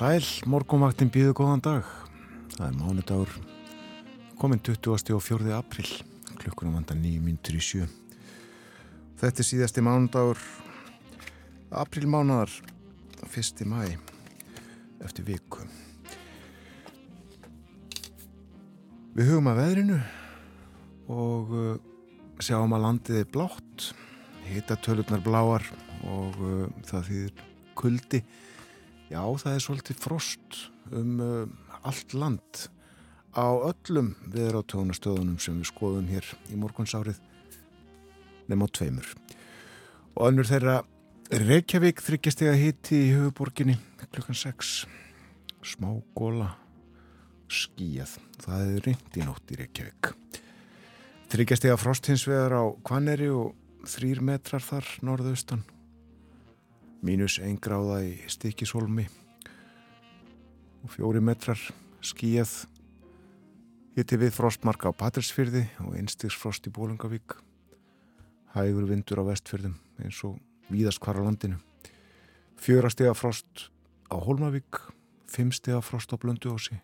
Sæl, morgunvaktin býðu góðan dag. Það er mánudagur, komin 20. og 4. april, klukkunum vandar 9 mintur í sjö. Þetta er síðasti mánudagur, aprilmánadar, 1. mæ, eftir viku. Við hugum að veðrinu og uh, sjáum að landið er blátt, hitatölurnar bláar og uh, það þýðir kuldi. Já, það er svolítið frost um uh, allt land á öllum viðráttónastöðunum sem við skoðum hér í morgunsárið nefn á tveimur. Og önnur þeirra Reykjavík þryggjastega hitti í höfuborginni klukkan 6. Smá góla skíjað. Það er reynd í nótt í Reykjavík. Þryggjastega frost hins vegar á Kvaneri og þrýr metrar þar norðaustan mínus einn gráða í stikisólmi og fjóri metrar skíjað hitti við frostmarka á Patrísfyrði og einstigsfrost í Bólungavík hægur vindur á vestfyrðum eins og víðast hvar á landinu. Fjörastega frost á Hólmavík fimmstega frost á Blönduósi.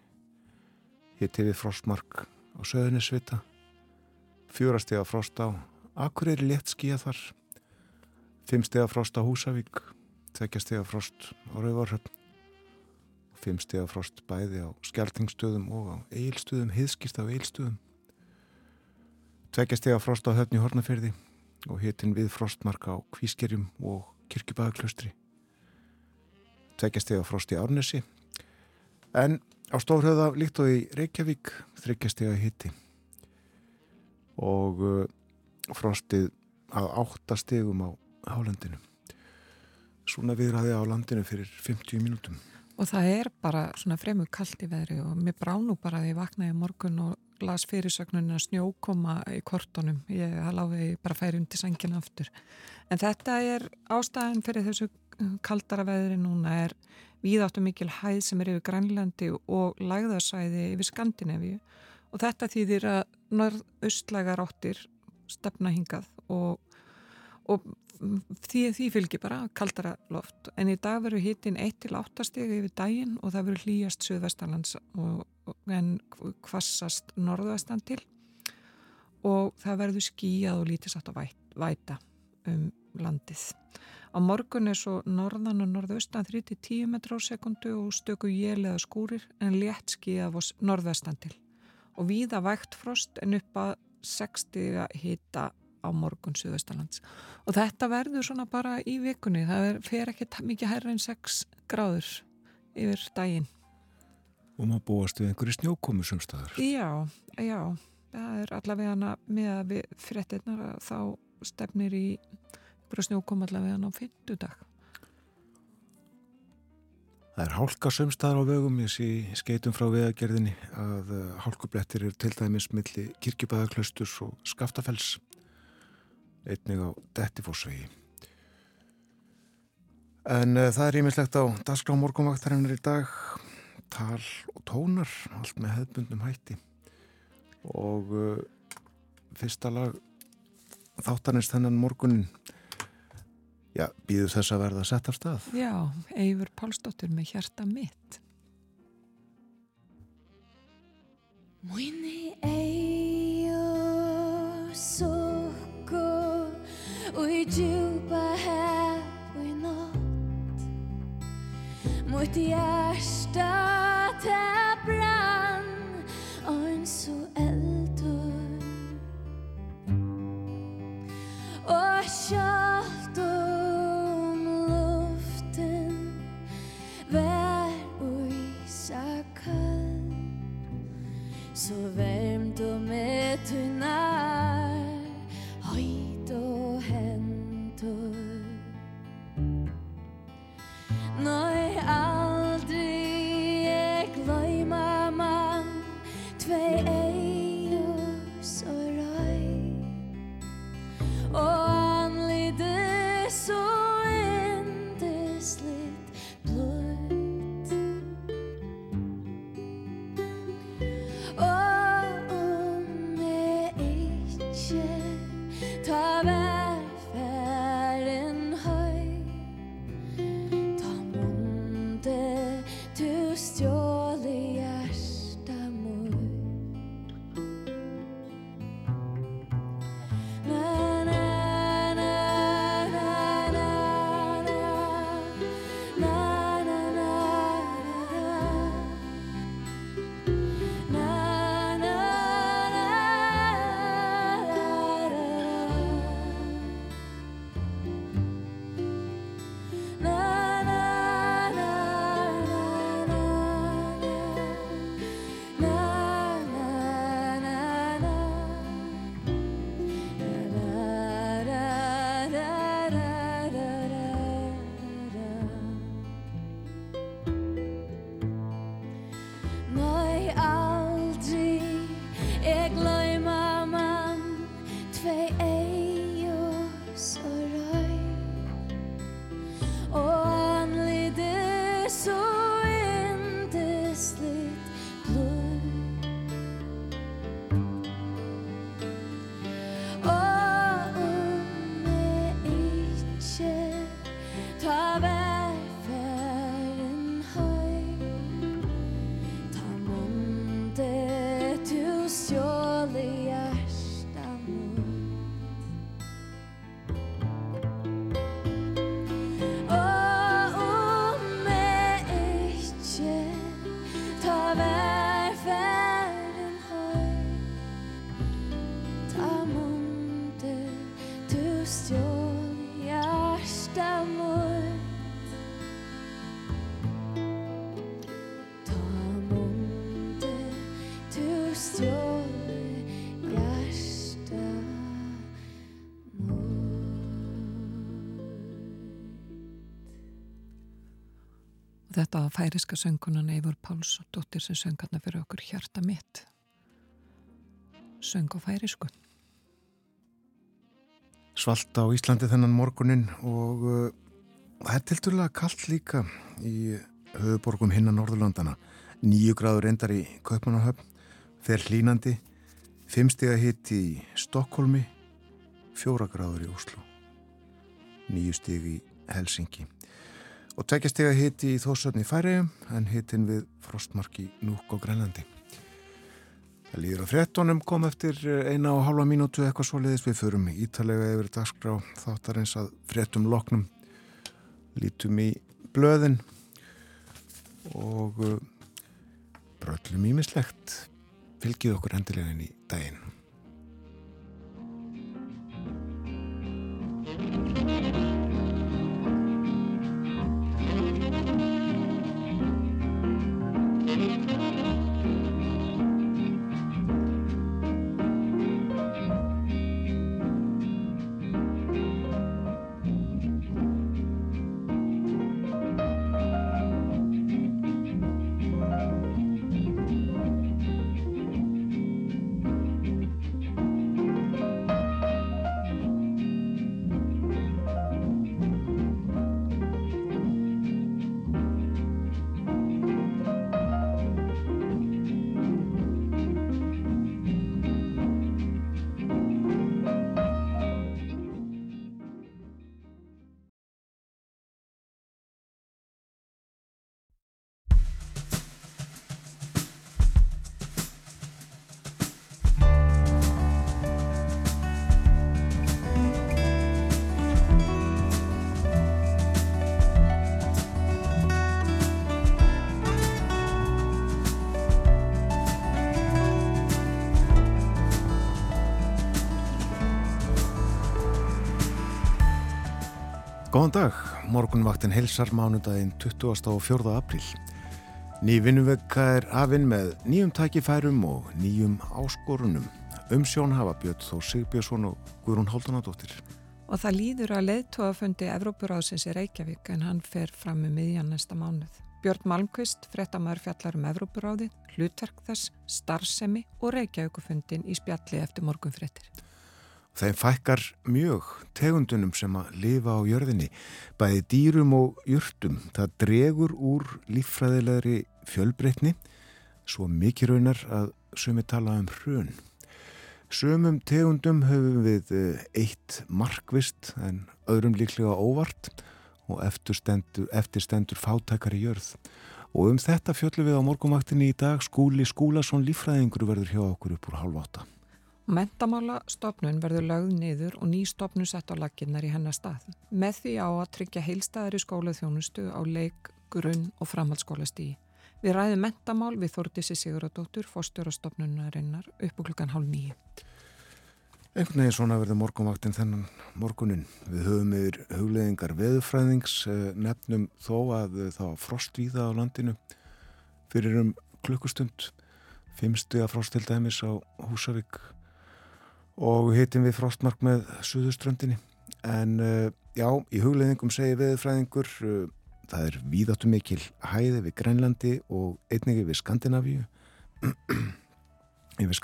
Hitti við frostmark á Söðunisvita fjörastega frost á Akureyri létt skíjað þar fimmstega frost á Húsavík tveggjastega frost á Rauvarhöfn og fimmstega frost bæði á Skeltingstöðum og á Eilstöðum, hiðskist á Eilstöðum tveggjastega frost á Höfni Hornaferði og hitin við frostmarka á Kvískerjum og Kirkjubæðaklaustri tveggjastega frost í Árnesi. En á Stórhauða líkt og í Reykjavík þryggjastega hiti. Og uh, frostið að áttastegum á hálendinu svona viðræði á landinu fyrir 50 mínútum. Og það er bara svona fremur kallt í veðri og mér brá nú bara að ég vaknaði morgun og las fyrirsögnunum að snjókoma í kortunum. Ég láði bara færi undir sangina aftur. En þetta er ástæðan fyrir þessu kaldara veðri núna er víðáttu mikil hæð sem er yfir Grænlandi og lagðarsæði yfir Skandinavíu og þetta þýðir að norðaustlægar áttir stefna hingað og, og því, því fylgir bara kaldara loft. En í dag verður hitin 1-8 stegi yfir daginn og það verður hlýjast söðvestalands en kvassast norðvestan til. Og það verður skíjað og lítið satt að væta um landið. Á morgun er svo norðan og norðaustan 3-10 metrar á sekundu og stöku jélega skúrir en létt skíjað norðvestan til. Og víða vægt frost en upp að 60 hita á morgun Suðvestalands og þetta verður svona bara í vikunni. Það er, fer ekki mikið hærra en 6 gráður yfir daginn. Og maður búast við einhverju snjókomu sem staðar Já, já. Það er allavega með frettinnar þá stefnir í snjókomu allavega á fyndudag Það er hálka sömstaðar á vögum, ég sé skeitum frá veðagerðinni að uh, hálkublettir er til dæmis milli kirkjubæðaklausturs og skaftafells einnig á Dettifossvegi. En uh, það er ímislegt á Dasgrá morgunvaktarinnar í dag, tal og tónar, allt með hefðbundum hætti. Og uh, fyrsta lag þáttanins þennan morgunin, já, býðu þess að verða sett af stað. Já, Eifur Pálsdóttir með hjarta mitt. Muni eio sukku ui i djupa här och i natt Mot hjärtat här brann Och en så eldor Och Þetta var færiska söngunan Eivur Páls og dóttir sem söngarna fyrir okkur hjarta mitt. Söng á færisku. Svalt á Íslandi þennan morgunin og uh, það er tilturlega kallt líka í höfuborgum hinna Norðurlandana. Nýju gráður endar í Kaupmannahöfn, fer hlínandi, fimmstega hitt í Stokkólmi, fjóra gráður í Oslo, nýju stig í Helsingi og tvekja stega hitt í Þósöfni Færiðum en hittin við Frostmarki Núk og Grænlandi. Það líður á frettunum, kom eftir eina og halva mínútu eitthvað svo leiðis við förum ítalega yfir dagskrá þáttar eins að frettum loknum lítum í blöðin og uh, bröllum ímislegt fylgið okkur endilega inn í daginn. Góðan dag, morgunvaktin helsar mánudaginn 20. og 4. apríl. Ný vinnuvegka er afinn með nýjum tækifærum og nýjum áskorunum. Umsjón hafa Björn Þór Sigbjörnsson og Guðrún Haldunadóttir. Og það líður að leðtóafundi Evrópuráðsins í Reykjavík en hann fer fram með miðjan næsta mánuð. Björn Malmqvist, frettamæður fjallar um Evrópuráði, hlutverk þess, starfsemi og Reykjavíkufundin í spjalli eftir morgunfrettir. Þeim fækkar mjög tegundunum sem að lifa á jörðinni, bæði dýrum og jurtum. Það dregur úr líffræðilegri fjölbreytni, svo mikið raunar að sumi tala um hrun. Sumum tegundum höfum við eitt markvist en öðrum líklega óvart og eftir stendur, eftir stendur fátækari jörð. Og um þetta fjöllum við á morgumaktinni í dag skúli Skúlason líffræðingur verður hjá okkur upp úr halv átta. Mentamála stopnun verður lögð niður og ný stopnun sett á laginnar í hennar stað. Með því á að tryggja heilstæðari skólaþjónustu á leik, grunn og framhaldsskólastígi. Við ræðum mentamál við Þórtísi Siguradóttur, fórstjórastofnunarinnar, upp á klukkan hálf nýju. Einhvern veginn svona verður morgunvaktinn þennan morgunin. Við höfum yfir hugleðingar veðufræðings, nefnum þó að það var frostvíða á landinu fyrir um klukkustund. Fimmstu að frost til dæmis á Húsavík og hittum við frostmark með Suðuströndinni. En uh, já, í hugleðingum segir veðufræðingur, uh, það er víðáttu mikil hæði við Grænlandi og einnig við Skandinavíu. Yfir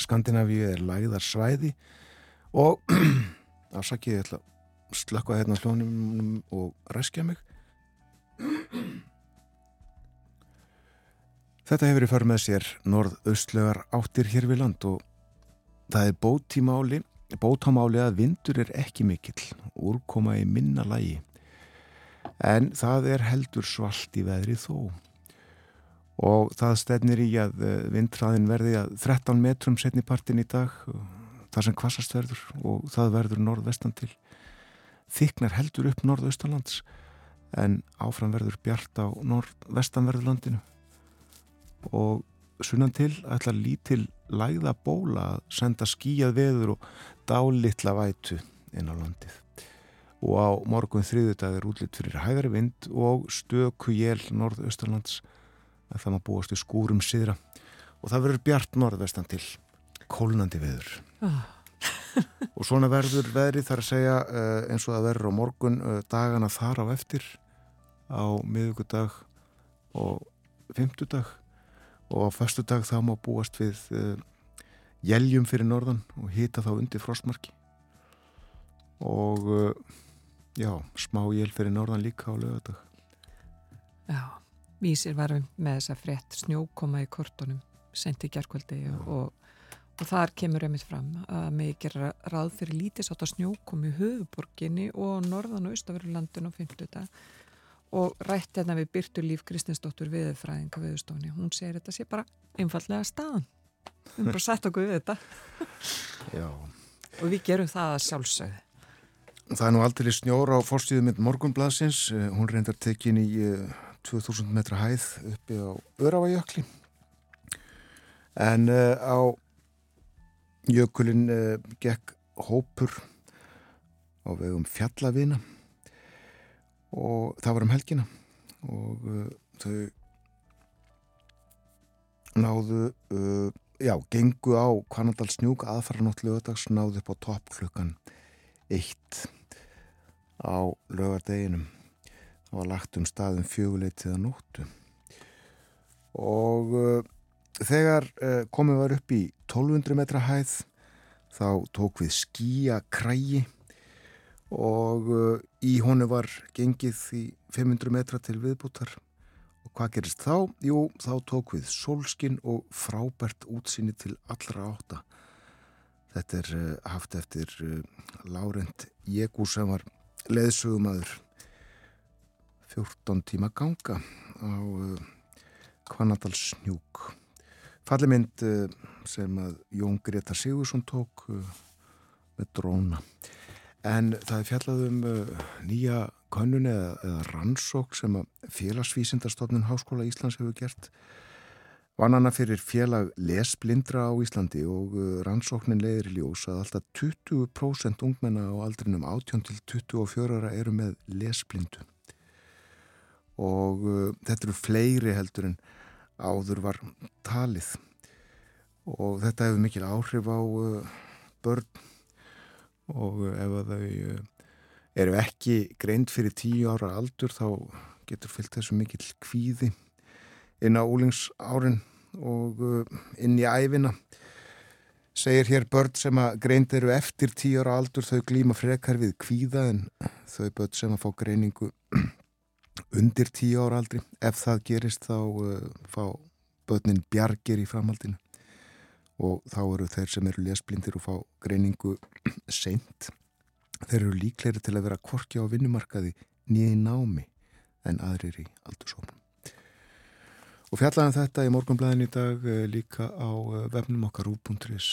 Skandinavíu er læðar svæði og afsakið ég ætla að slökka hérna slónum og ræskja mig. Þetta hefur í för með sér norðaustlegar áttir hér við land og það er bótímáli, bótámáli að vindur er ekki mikill, úrkoma í minna lægi. En það er heldur svalt í veðri þó. Og það stefnir í að vindræðin verði að 13 metrum setnipartin í dag, það sem kvassast verður og það verður norðvestan til. Þyknar heldur upp norðaustalands en áfram verður bjart á norðvestanverðurlandinu og sunnan til ætla lítil læða bóla að senda skíjað veður og dálitla vætu inn á landið. Og á morgun þriðudag er útlitt fyrir hægari vind og stöku jél norðaustalands að það maður búast í skúrum síðra og það verður bjart norðvestan til. Kólnandi veður. Oh. og svona verður veðrið þar að segja eins og það verður á morgun dagana þar á eftir á miðugudag og fymtudag og á fastudag þá má búast við uh, jæljum fyrir norðan og hita þá undir frostmarki. Og uh, já, smá jæl fyrir norðan líka á lögadag Já, vísir varum með þessa frétt snjókoma í kortunum sent í gerkvöldi og, og, og þar kemur einmitt fram að mig gera ráð fyrir lítið sátt að snjókomi höfuborginni og norðan og austaverulandin á 50. og rætt hérna við Byrtu Líf Kristinsdóttur viðfræðinga viðstofni. Hún segir þetta sé bara einfallega staðan. Við erum bara sett okkur við þetta Já og við gerum það að sjálfsögðu. Það er nú aldrei snjóra á fórstíðu mynd morgunbladsins, Eh, hún reyndar tekin í eh, 2000 metra hæð uppi á Örafajökli en uh, á jökulin uh, gekk hópur á vegum fjallavina og það var um helgina. Og uh, þau náðu uh, já, gengu á Kvanadalsnjúk aðfara nátt lögadags náðu upp á topp klukkan eitt á lögardeginum það var lagt um staðum fjöguleitið að nóttu. Og uh, þegar uh, komið var upp í 1200 metra hæð þá tók við skýja krægi og uh, í honu var gengið í 500 metra til viðbútar og hvað gerist þá? Jú, þá tók við solskin og frábært útsinni til allra átta. Þetta er uh, haft eftir uh, Laurent Jekú sem var leðsugumadur 14 tíma ganga á Kvanadalsnjúk fallimynd uh, sem Jón Greta Sigursson tók með dróna en það er fjallað um uh, nýja könnun eða, eða rannsók sem félagsvísindarstofnun Háskóla Íslands hefur gert Vannana fyrir félag lesblindra á Íslandi og uh, rannsóknin leiðir í ljós að alltaf 20% ungmenna á aldrinum 18 til 24 ára eru með lesblindu. Og uh, þetta eru fleiri heldur en áður var talið. Og þetta hefur mikil áhrif á börn og uh, ef þau uh, eru ekki greind fyrir 10 ára aldur þá getur fyllt þessu mikil kvíði inn á úlingsárin og uh, inn í æfina segir hér börn sem að greind eru eftir tíu ára aldur þau glýma frekar við kvíða en þau börn sem að fá greiningu undir tíu ára aldri. Ef það gerist þá fá börnin bjargir í framhaldinu og þá eru þeir sem eru lesblindir og fá greiningu seint. Þeir eru líklegri til að vera kvorki á vinnumarkaði nýði námi en aðrir í aldursóknum Og fjallaðan þetta í morgunblæðin í dag eh, líka á eh, vefnum okkar ú.is.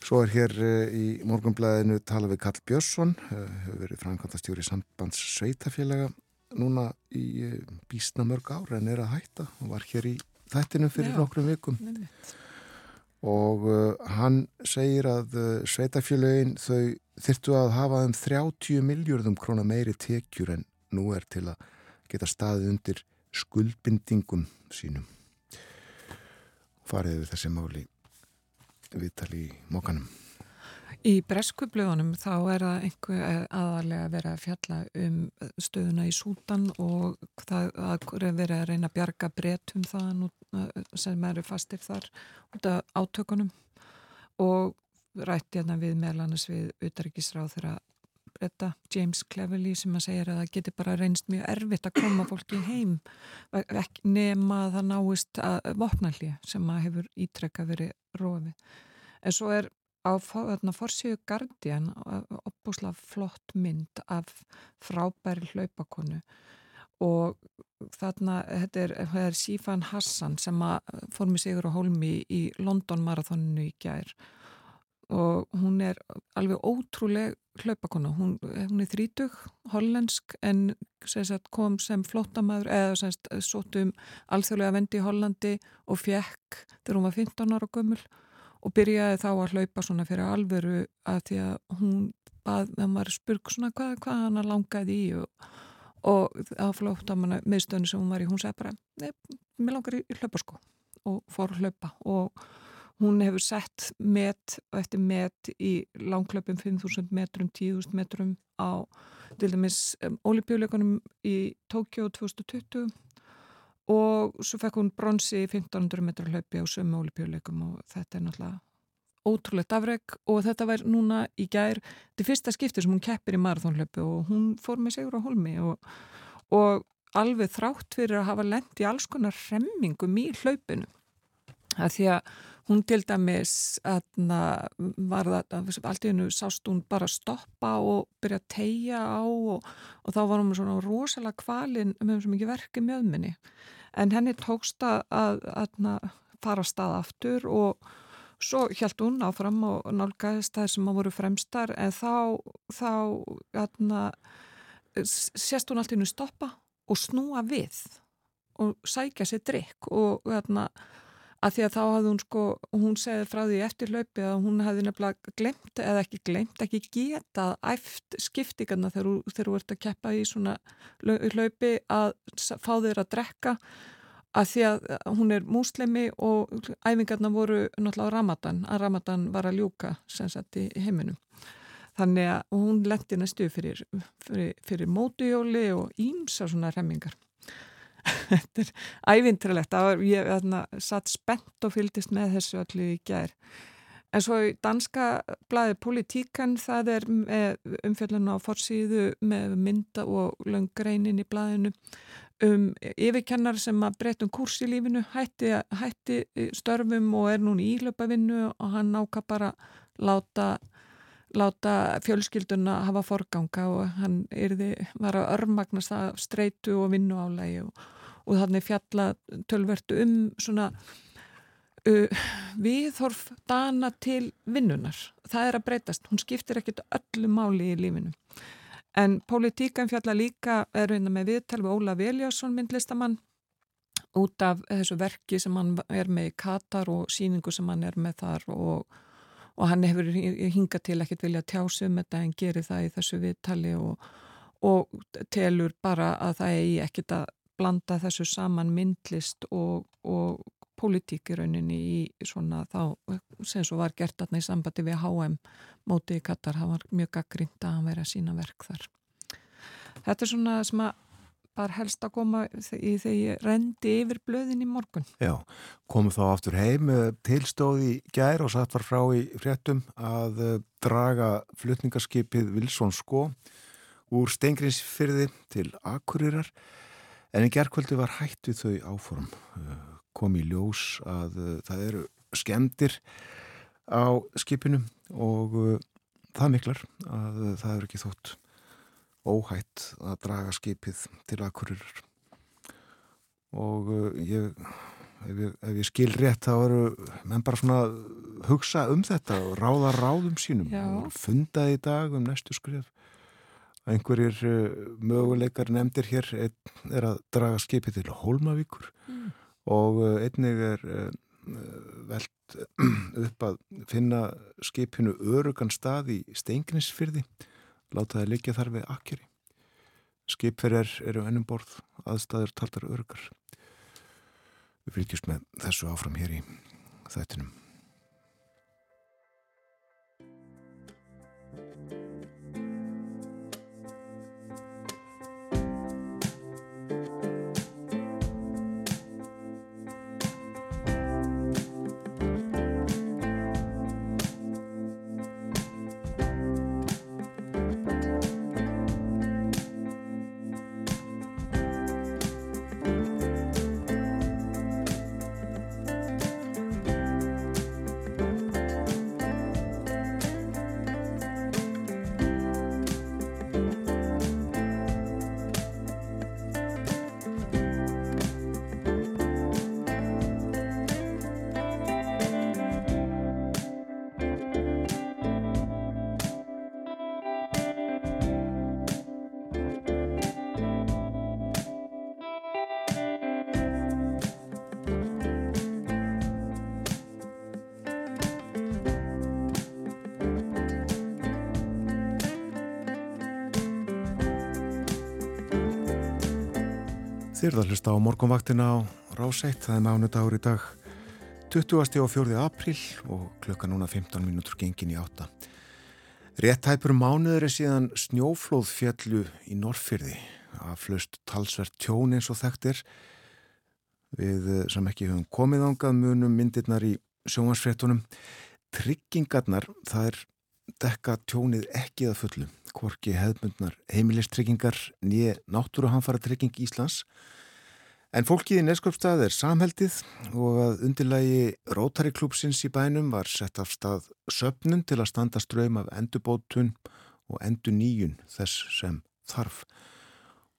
Svo er hér eh, í morgunblæðinu tala við Karl Björnsson, hefur verið framkvæmtastjóri sambands sveitafélaga núna í bísna mörg ára en er að hætta. Og var hér í þættinu fyrir nokkrum vikum. Einmitt. Og uh, hann segir að uh, sveitafélagin þau þyrtu að hafa um 30 miljörðum krónar meiri tekjur en nú er til að geta staðið undir skuldbindingum sínum farið við þessi máli viðtali í mókanum Í breskublöðunum þá er það einhver aðalega að vera að fjalla um stöðuna í Sútan og það að vera að reyna að bjarga bretum það sem eru fastir þar út af átökunum og rætti hérna við meðlannis við utarikisráð þeirra bretta James Cleverly sem að segja að það geti bara reynst mjög erfitt að koma fólki heim nema að það náist að vopnalli sem að hefur ítrekka verið rófið. En svo er á forsíðu Guardian opbúslega flott mynd af frábæri hlaupakonu. Og þarna þetta er, þetta er Sifan Hassan sem fór með sigur á hólmi í London marathoninu í gær. Og hún er alveg ótrúleg hlaupakona, hún, hún er þrítug hollensk en sagt, kom sem flottamæður eða sagt, sótt um alþjóðlega vendi í Hollandi og fekk þegar hún var 15 ára gömul og byrjaði þá að hlaupa svona fyrir alveru að því að hún bað, það var spurg svona hvað, hvað hann langaði í? Og, og að flótt að manna miðstöðinu sem hún var í, hún segi bara mér langar í hlaupasko og fór að hlaupa. Og hún hefur sett met eftir met í langklöpum 5.000 metrum, 10.000 metrum á til dæmis um, olimpíuleikunum í Tókjó 2020 og svo fekk hún bronsi í 1500 metrar hlaupi á sömu olipjuleikum og þetta er náttúrulega ótrúlegt afreg og þetta var núna í gær er fyrsta skipti sem hún keppir í marathónhlaupi og hún fór með sigur á holmi og, og alveg þrátt fyrir að hafa lend í alls konar remmingum í hlaupinu. Að því að hún til dæmis aðna, var það allt í hennu sást hún bara stoppa og byrja að tegja á og, og þá var hún svona rosalega kvalinn með svo mikið verki mjöðminni en henni tókst að, að, að fara stað aftur og svo held hún áfram og nálgæðist þær sem að voru fremstar. En þá, þá aðna, sérst hún allt í hennu stoppa og snúa við og sækja sér drikk og hérna að því að þá hafði hún sko, hún segði frá því eftir hlaupi að hún hefði nefnilega glemt eða ekki glemt, ekki getað æft skiptingarna þegar þú ert að keppa í svona hlaupi að fá þeir að drekka. Að því að hún er múslimi og æfingarna voru náttúrulega á Ramadan, að Ramadan var að ljúka sem sagt í heiminum. Þannig að hún lendi næstu fyrir, fyrir, fyrir mótujóli og ímsa svona remmingar þetta er ævintralegt ég þarna, satt spennt og fyldist með þessu allir í gær. En svo í danska blæði Politíkan það er umfjöldun á forsýðu með mynda og löngreinin í blæðinu um yfirkennar sem að breytum kurs í lífinu hætti, hætti störfum og er núna í ílöpavinnu og hann áka bara láta láta fjölskylduna hafa forganga og hann yrði, var að örmagnast að streitu og vinnu álægi og, og þannig fjalla tölvertu um svona uh, viðhorf dana til vinnunar. Það er að breytast, hún skiptir ekkit öllu máli í lífinu. En politíkan fjalla líka er hérna með viðtal við Óla Veljásson myndlistamann út af þessu verki sem hann er með í Katar og síningu sem hann er með þar og og hann hefur hingað til ekkert vilja tjásum þetta en gerir það í þessu viðtali og, og telur bara að það eigi ekkert að blanda þessu saman myndlist og, og politík í svona þá sem svo var gert aðna í sambandi við HM mótið í Katar, það var mjög gaggrínt að hann veri að sína verk þar. Þetta er svona sem að var helst að koma í þegar ég rendi yfir blöðin í morgun. Já, komu þá aftur heim tilstóði gær og satt var frá í fréttum að eh, draga flutningarskipið Vilsson Skó úr Stengrinsfyrði til Akurirar en í gerðkvöldi var hætt við þau áform eh, kom í ljós að eh, það eru skemdir á skipinu og það miklar að það eru ekki þótt óhætt að draga skipið til akkurir og uh, ég, ef, ég, ef ég skil rétt þá eru menn bara svona hugsa um þetta og ráða ráðum sínum. Og fundaði í dag um næstu skrif einhverjir uh, möguleikar nefndir hér. Einn er að draga skipið til Hólmavíkur. Mm. og uh, einnig er veld upp að finna skipinu örugan stað í Steingnisfyrði láta það liggja þar við akkeri. Skipferðar eru ennum borð, aðstæður taldar örgar. Við fylgjumst með þessu áfram hér í þættinum. Þið eruð að hlusta á morgunvaktina á Ráseitt, það er mánudagur í dag 20. og 4. apríl og klukka núna 15 mínútur gengin í átta. Réttæpur mánuður er síðan snjóflóð fjallu í Norrfyrði að flust talsvert tjón eins og þekktir Við eh, sem ekki höfum komið ángað munum myndirnar í sjónvarsfréttunum. Tryggingarnar, það er dekka tjónið ekki að fullu. Hvorki hefðmundnar heimilistryggingar nýje náttúruhanfara trygging Íslands. En fólkið í Neskjöpstað er samheldið og að undirlægi Rótari klúpsins í bænum var sett af stað söpnun til að standa ströym af endurbótun og endur nýjun þess sem þarf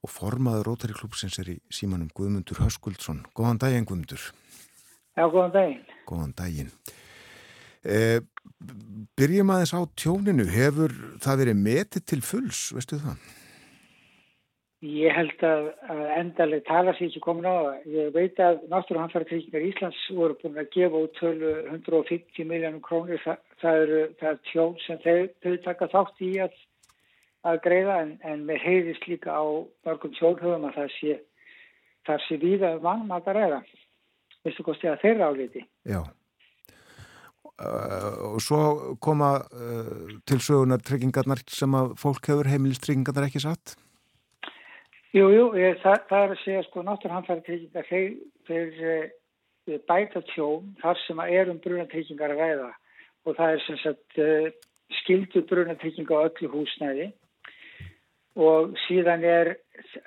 og formaður Rótari klúpsins er í símanum Guðmundur Höskuldsson. Góðan daginn Guðmundur. Já, góðan daginn. Góðan daginn. Eh, byrjum aðeins á tjóninu. Hefur það verið metið til fulls, veistu það? Ég held að, að endaleg tala sér ekki komin á. Ég veit að Náttúruhanfæratryggingar Íslands voru búin að gefa út 150 miljónum krónir. Það, það eru er tjón sem þau, þau taka þátt í að að greiða en, en mér heyrðist líka á mörgum sjálfhugum að það sé sé víða mannum að ræða vistu kosti að þeirra áliti Já og svo koma uh, til sögunar tryggingarnar sem að fólk hefur heimilistryggingarnar ekki satt? Jú, jú, ég, það, það er að segja sko náttúrhanfæri tryggingar þeir, uh, bæta tjón þar sem að erum brunatryggingar að ræða. Og það er sem sagt skildu brunatrygginga á öllu húsnæði. Og síðan er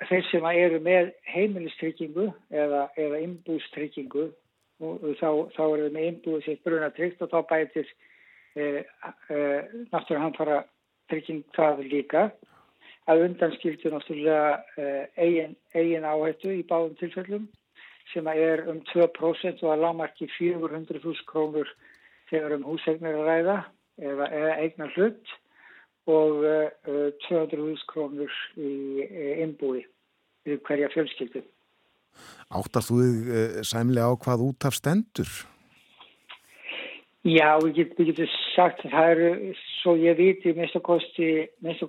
þeir sem eru með heimilistryggingu eða, eða innbústryggingu og þá, þá er það með innbúið sér brunatryggt og þá bætir e, e, náttúrulega trygging það líka að undanskildu náttúrulega e, eigin, eigin áhættu í báðum tilfellum sem er um 2% og að lámarki 400.000 krónur þegar um húsegnir að ræða eða, eða eignar hlutt og uh, eh, 200.000 krónur í innbúi við hverja fjölskyldu. Áttast þú þig uh, sæmlega á hvað út af stendur? Já, við getum get sagt að það eru, svo ég viti, minnst að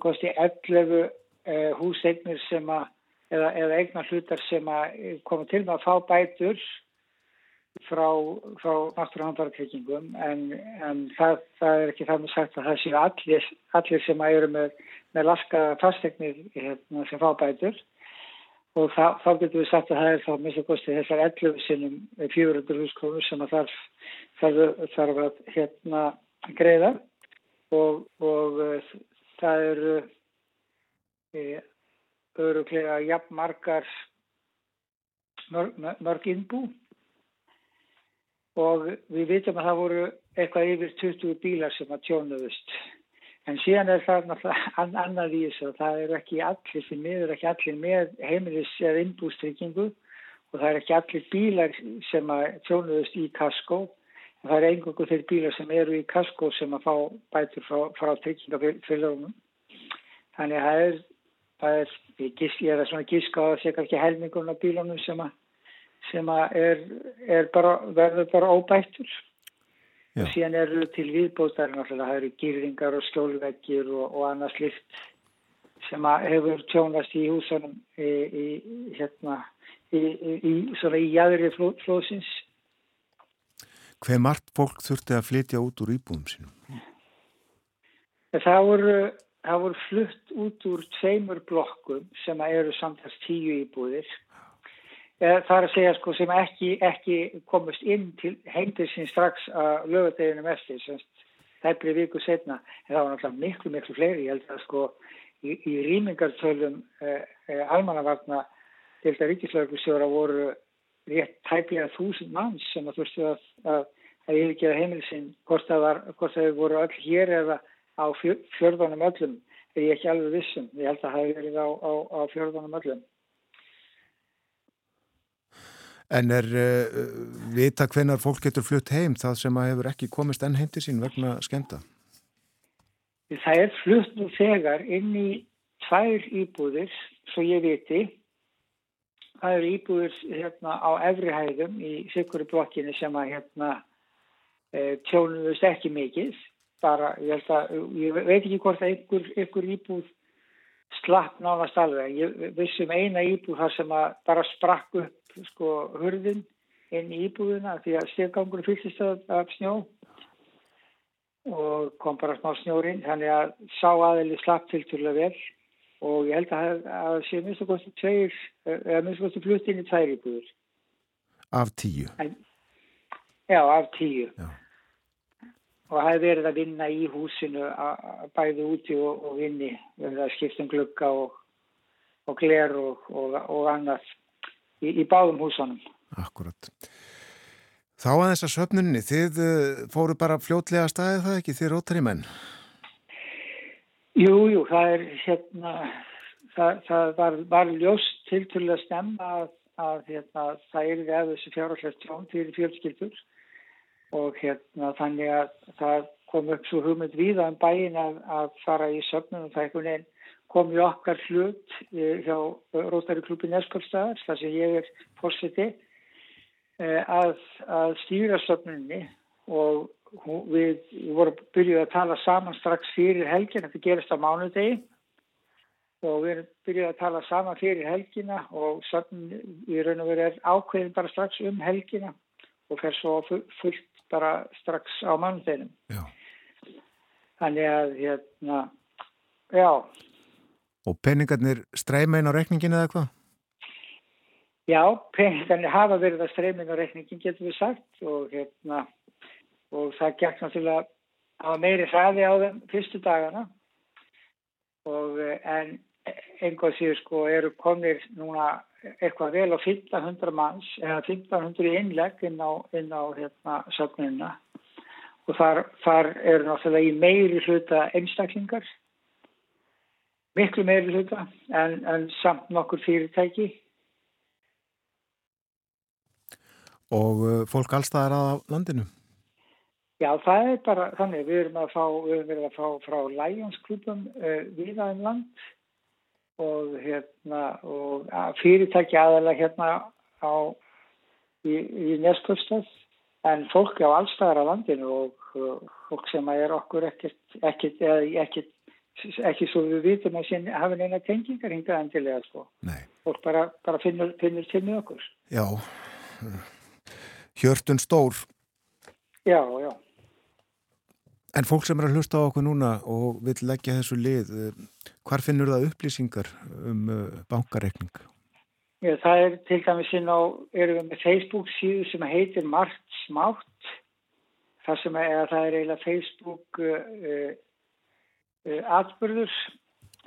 kosti 11 uh, húsegnir sem að, eða, eða eignar hlutar sem að koma til með að fá bætur frá, frá náttúruhandarkryggingum en, en það, það er ekki þannig sagt að það séu allir, allir sem eru með, með laska fastegnir hérna, sem fá bætur og það, þá getur við sagt að það er þá mista kostið þessar 11 sinnum 400 húskrónur sem að þarf, þarf, þarf að hérna greiða og, og uh, það eru uh, öruglega jafn margar mörg, mörg innbú og við vitum að það voru eitthvað yfir 20 bílar sem að tjónuðust. En síðan er það annað í þessu og það er ekki allir sem miður, ekki allir með heimilis eða innbústryggingu og það er ekki allir bílar sem að tjónuðust í kaskó. En það er einhverju þeir bílar sem eru í kaskó sem að fá bætur frá, frá tryggingafélagum. Þannig að það er, það er, ég, gís, ég er svona gíska á að sé ekki helmingun af bílunum sem að sem er, er bara, verður bara óbættur Já. síðan eru til viðbótar náttúrulega, það eru gýringar og skjólveggir og, og annað slift sem hefur tjónast í húsunum í, í hérna í, í, í jæðri fló, flóðsins Hver margt fólk þurfti að flytja út úr íbúðum sínum? Það voru, það voru flutt út úr tveimur blokkum sem eru samtast tíu íbúðir Það er að segja sko sem ekki, ekki komast inn til heimtilsins strax að lögadeginu mestir, það er bleið viku setna, en það var náttúrulega miklu, miklu fleiri, ég held að sko í, í rýmingartölum eh, eh, almannavarna til þetta ríkislauglustjóra voru rétt tæplega þúsund manns sem að þurftu að, að, að yfirgeða heimilsinn, hvort það voru öll hér eða á fjörðunum öllum, er ég ekki alveg vissum, ég held að það hefur verið á, á, á fjörðunum öllum. En er uh, vita hvenar fólk getur flutt heim það sem að hefur ekki komist enn heim til sín vegna skenda? Það er flutt nú þegar inn í tvær íbúðir, svo ég viti. Það eru íbúðir hérna, á efrihæðum í sikuru blokkinu sem að hérna, e, tjónuðust ekki mikið. Bara, ég, að, ég veit ekki hvort að einhver, einhver íbúð slapp nánast alveg. Ég vissum eina íbúð þar sem að bara sprakk upp sko hurðin inn í íbúðuna því að steggangur fylgist af snjó og kom bara smá snjórin þannig að sá aðeins slapp til vel og ég held að það sé minnst að kosti tveir eða minnst að kosti flutt inn í tvær íbúður af tíu. Já, af tíu. Já. Og það hefði verið að vinna í húsinu bæði úti og, og inni. Verið að skipta um glugga og, og gler og, og, og annað í, í báðum húsunum. Akkurat. Þá að söfnunni, þið uh, fóru bara fljótlega að staðið það ekki, þið rótari menn. Jú, jú, það er hérna, það, það var, var ljóst til til að stemma að, að hérna, það er við að þessu fjárhaldlega tjón fyrir fjölskyldur og hérna þannig að það kom upp svo hugmynd víða um bæin að, að fara í söfnun og það einhvern veginn kom í okkar hlut eh, hjá Rótari klúpi Neskjöldstaðar, þar sem ég er fórseti, eh, að, að stýra söfnunni og við vorum byrjuð að tala saman strax fyrir helgin, þetta gerist á mánudegi. Og við erum byrjuð að tala saman fyrir helgina og söfnun í raun og veru er ákveðin bara strax um helgina og fer svo fu- fullt bara strax á mánudeginum. Þannig að, hérna, já, Og peningarnir streyma inn á reikningin eða hvað? Já, peningarnir hafa verið að streymin á reikningin getur við sagt og hérna og það gekk náttúrulega á meiri hraði á þeim fyrstu dagana. Og eh, en einhvað séu sko eru komnir núna eitthvað vel á 1500 manns eða 1500 innlegg inn á, inn á hérna söfnunina. Og þar, þar eru náttúrulega í meiri hluta einstaklingar miklu meiri hluta en, en samt nokkur fyrirtæki. Og uh, fólk allstaðar að landinu? Já, það er bara þannig, við erum að fá, við erum að fá frá Lions klubum uh, viða um land. Og hérna og að fyrirtæki aðalega hérna á í, í Neskjöfstað en fólk á allstæðar á landinu og uh, fólk sem er okkur ekkert, ekkert, ekkert ekki svo við vitum að sín hafa neina tengingar hingað endilega sko. Nei. Fólk bara, bara finnur, finnur til með okkur. Já. Hjörtun stór. Já, já. En fólk sem er að hlusta á okkur núna og vil leggja þessu lið, uh, hvar finnur það upplýsingar um uh, bankareikning? Já, það er til dæmis inn á, erum við með Facebook síðu sem heitir Margt Smátt. Það sem er, það er eiginlega Facebook uh, atbyrður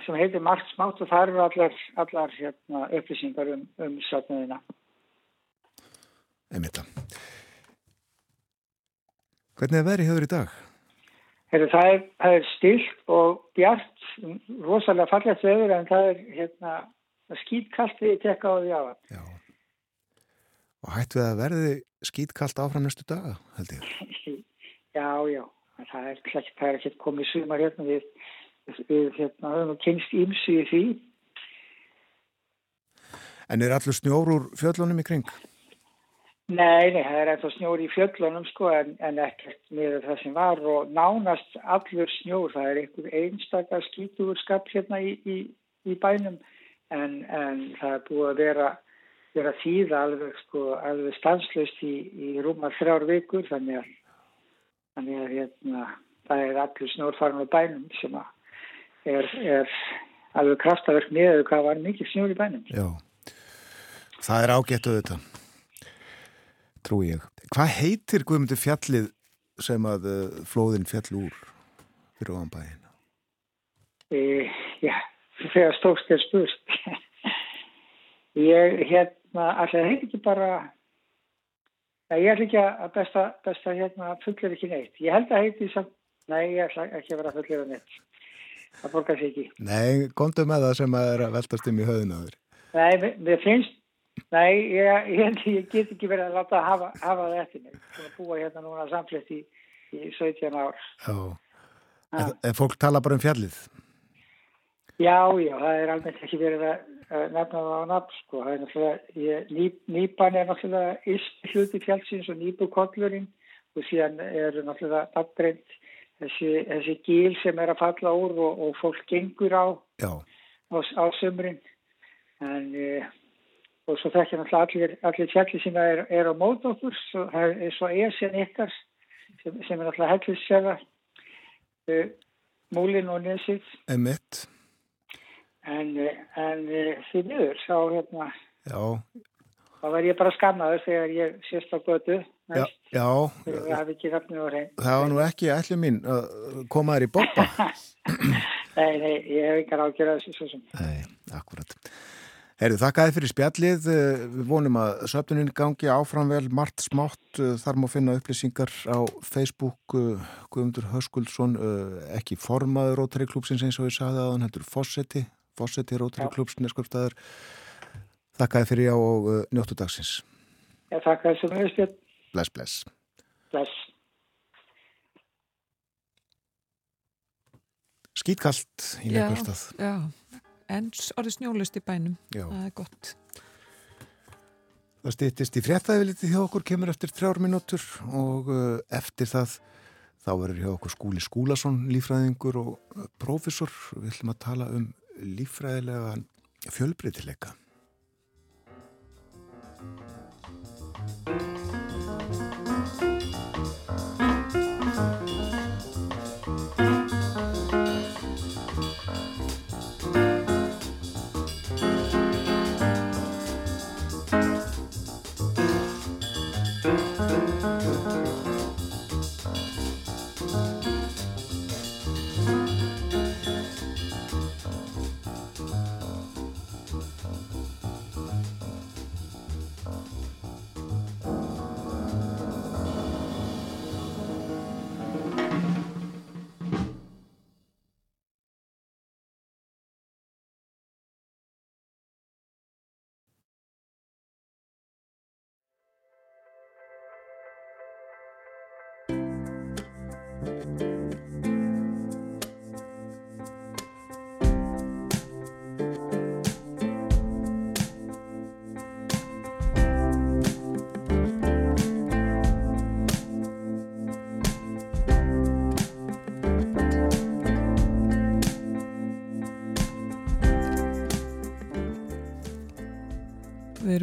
sem heitir Margt Smátt og það eru allar, allar hérna, upplýsingar um, um söfnuðina. Einmitt það. Hvernig er verið hefur í dag? Heru, það, er, það er stilt og bjart, rosalega fallegt veður en það er hérna, skýtkalt við tekka á því á það. Já. Og hætt við að verði skýtkalt áfram næstu daga, held ég. Já, já, það er, klart- það er ekki komið sumar hérna við, við hérna, höfum nú kynst ímsu í því. En er allur snjór úr fjöllunum í kring? Nei, nei, það er eftir snjór í fjöllunum sko en, en ekkert með það sem var og nánast allur snjór, það er einhver einstakar skítugur skap hérna í, í, í bænum en, en það er búið að vera, vera þýða alveg sko, alveg stanslust í, í rúma þrjár vikur þannig að, þannig að hérna, það er allur snjór farin á bænum sem er, er alveg kraftaverk með hvað var mikið snjór í bænum. Já. Það er ágættu þetta. Trú ég. Hvað heitir Guðmundur fjallið sem að uh, flóðin fjall úr fyrir ofan bæinn? E, já, þegar stókst er spurt. ég, hérna, allir heit ekki bara, nei, ég ætla ekki að besta, besta hérna, fullir ekki neitt. Ég held að heiti samt, nei, ég ætla ekki að vera fullir neitt. Það borgar sér ekki. Nei, komdu með það sem að er að veltast um í höfðunaður. Nei, mér, finnst, nei, ég, ég, ég get ekki verið að láta hafa, hafa það eftir mig. Búin að búa hérna núna samflett í, í 17 ár. Já. En fólk tala bara um fjallið. Já, já, það er almennt ekki verið að nefna það á nafn, sko. Það er náttúrulega, ég, ný, nýpan er náttúrulega yst hluti fjallsins og nýbukollurinn og síðan eru náttúrulega nafnbreynd þessi, þessi gíl sem er að falla úr og, og fólk gengur á á, á sömurinn. En, e, og svo þekkja náttúrulega allir, allir fjalli sem er, er á mót okkur, svo, það er svo esjan ykkar sem, sem er náttúrulega hellissefa, e, múlin og nesið. Emitt. En, en eh, því miður sá hérna, Já. þá verð ég bara skammaður þegar ég sést á götu Já, já, við hafi ekki á hrein. það var nú ekki ætlu mín að koma þér í boppa. Nei, nei, ég hef engar ágjörð þessu svo sem. Nei, akkurat. Herðu, þakkaði fyrir spjallið. Eh, Við vonum að söfnunin gangi áfram vel margt smátt. Eh, Þar má finna upplýsingar á Facebook Guðmundur Höskuldsson, ekki formaður Rótari klúpsins eins og ég sagði að hann heldur Fossetti, Fossetti Rótari Já. klúpsin eskupstæður. Þakkaði fyrir já og uh, njóttu dagsins. Ég þakka þessu með stjórn. Bless, bless. Bless. Skýtkalt í Já. nekvistað. Já, en orðið snjólust í bænum, Já. það er gott. Það stýttist í fréttaðið hjá okkur, kemur eftir þrjár mínútur og uh, eftir það þá verður hjá okkur Skúli Skúlason, lífræðingur og uh, prófessor. Við ætlum að tala um lífræðilega fjölbreytileika.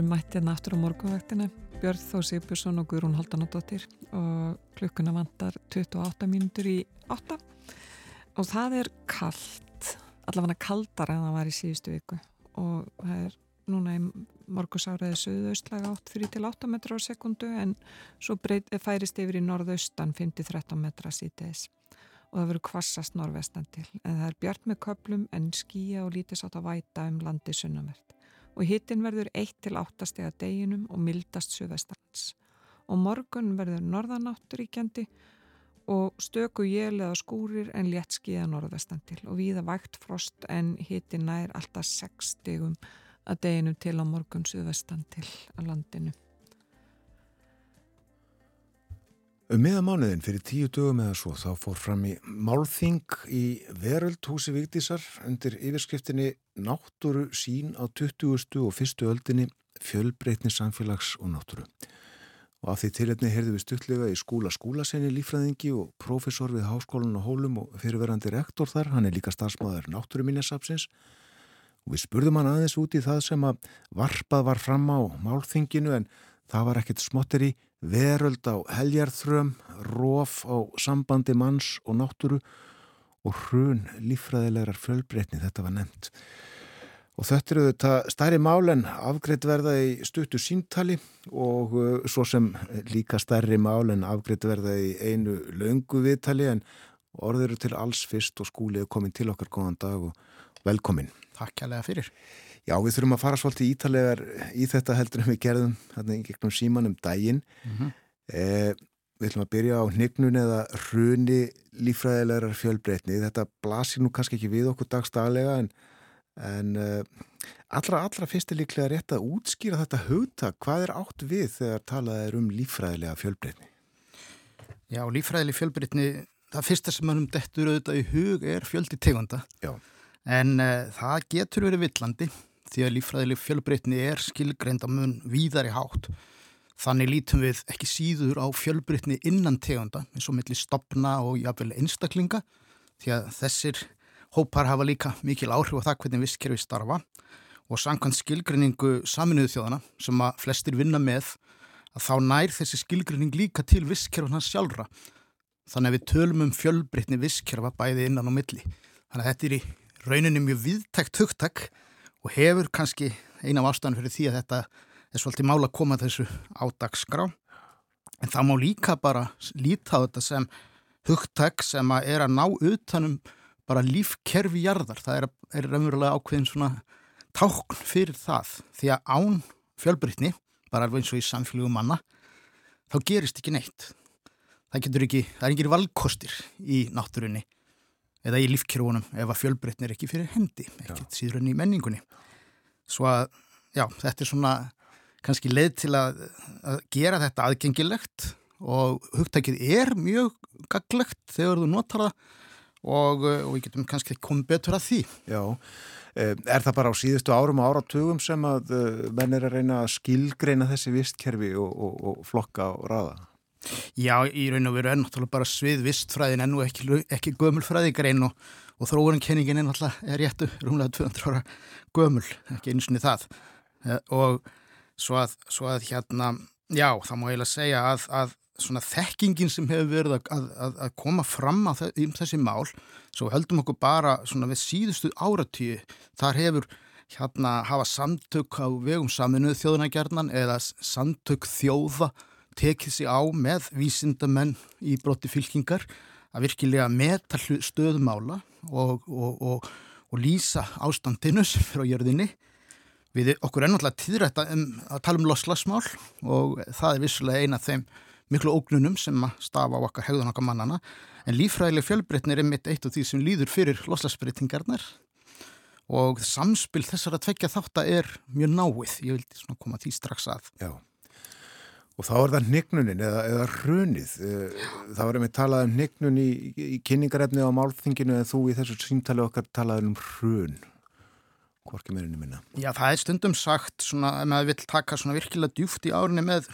Erum mættið aftur á morgunvaktina, Björn Þó Sigurbjörnsson og Guðrún Haldanadóttir og klukkuna vantar 28 mínútur í 8 og það er kallt, allavega kaldar en það var í síðustu viku. Og það er núna í morgusáraði söðaustlaga 8 fyrir til 8 metra á sekundu en svo breyt, færist yfir í norðaustan 5-13 metra síðdeis og það verður kvassast norðvestan til. En það er bjart með köplum en skýja og lítið sátt að væta um landi sunnavert og hittin verður 1-8 steg að deginum og mildast söðvestans. Og morgun verður norðanáttur ríkjandi og stöku jél eða skúrir en létt skíða norðvestan til og víða vægt frost en hittin nær alltaf 6 stegum að deginum til á morgun söðvestan til að landinu. Um miða mánuðin fyrir tíu dögum eða svo þá fór fram í Málþing í Veröld húsi Vigdísar undir yfirskriftinni Náttúru sín á 20. og 1. öldinni fjölbreytni samfélags og náttúru. Og af því tilhefni heyrðu við stuttlega í skúla skúlasenni lífræðingi og profesor við Háskólan og Hólum og fyrirverandi rektor þar, hann er líka starfsmáður náttúruminjasapsins og við spurðum hann aðeins út í það sem að varpað var fram á Málþinginu en það var ekkert smottir í veröld á heljarþröm, róf á sambandi manns og náttúru og hrun líffræðilegar fjölbreytni, þetta var nefnt. Og þetta eru þetta stærri mál en afgreitt verða í stuttu síntali og uh, svo sem líka stærri mál en afgreitt verða í einu löngu viðtali en orður til alls fyrst og skúlið komin til okkar góðan dag og velkomin. Takk kærlega fyrir. Já, við þurfum að fara svolítið ítalegar í þetta heldur en við gerðum þarna í gegnum síman um daginn. Mhm. Eh, við ætlum að byrja á hnignun eða hruni lífræðilegar fjölbreytni. Þetta blasir nú kannski ekki við okkur dagstaglega en, en eh, allra, allra fyrst er líklega rétt að útskýra þetta hugtak. Hvað er átt við þegar talað er um lífræðilega fjölbreytni? Já, lífræðileg fjölbreytni, það fyrsta sem mannum dettur auðvitað í hug er fjöldi tegunda. Já. En uh, það getur verið villandi því að lífræðileg fjölbreytni er skilgreind á mun víðari hátt. Þannig lítum við ekki síður á fjölbreytni innan tegunda eins og milli stopna og jafnvel einstaklinga því að þessir hópar hafa líka mikil áhrif á það hvernig visskerfi starfa og samkvæmt skilgreiningu saminuðu þjóðana sem að flestir vinna með að þá nær þessi skilgreining líka til visskerfuna sjálfra. Þannig að við tölum um fjölbreytni visskerfa bæði innan og milli. Þannig að þetta er í rauninni mjög viðtækt hugtak og hefur kannski eina af ástæðan fyrir því að þetta, er svolítið mála að koma þessu á dagskrá en það má líka bara líta á þetta sem hugtæk sem að er að ná utanum bara lífkerfi jarðar. Það er, er raunverulega ákveðin svona tákn fyrir það því að án fjölbrytni, bara alveg eins og í samfélögum manna, þá gerist ekki neitt. Það getur ekki, það er ekki valkostir í náttúrunni eða í lífkerfunum ef að fjölbrytni er ekki fyrir hendi, ekkert síður enn í menningunni. Svo að, já, þetta er svona kannski leið til að, að gera þetta aðgengilegt og hugtækið er mjög gaglegt þegar þú notar það og, og við getum kannski komið betur að því. Já, eh, er það bara á síðustu árum og áratugum sem að eh, menn er að reyna að skilgreina þessi vistkerfi og, og, og flokka og raða? Já, í raun og veru er náttúrulega bara svið vistfræðin ennú ekki, ekki gömulfræðigrein og, og þróunankenningin er náttúrulega réttu rúmlega 200 ára gömul, ekki eins og það. Eh, og svo að, svo að hérna, já, það má eiginlega segja að, að svona þekkingin sem hefur verið að, að, að koma fram á þessi mál, svo höldum okkur bara svona við síðustu áratíu, þar hefur hérna hafa samtök á vegum saminuð þjóðunagjarnan eða samtök þjóða tekið sér á með vísindamenn í brotti fylkingar að virkilega meta stöðumála og, og, og, og lýsa ástandinu sem fyrir á jörðinni. Við okkur er náttúrulega tíðrætt um, að tala um loslasmál og það er vissulega eina af þeim miklu ógnunum sem að stafa á okkar hegðun okkar mannana en lífræðileg fjölbreytni er einmitt eitt af því sem líður fyrir loslasbreytingarnar og samspil þessar að tvekja þátt að er mjög náið, ég vildi svona koma því strax að. Já. Og þá er það nignunin eða, eða. Eh, það var einmitt talað um nignun í, í kynningarefni á málþinginu en þú í þessu símtali okkar talaði um hrun. Hvorki meirinu minna. Já, það er stundum sagt svona, ef maður vil taka svona virkilega djúft í árinni með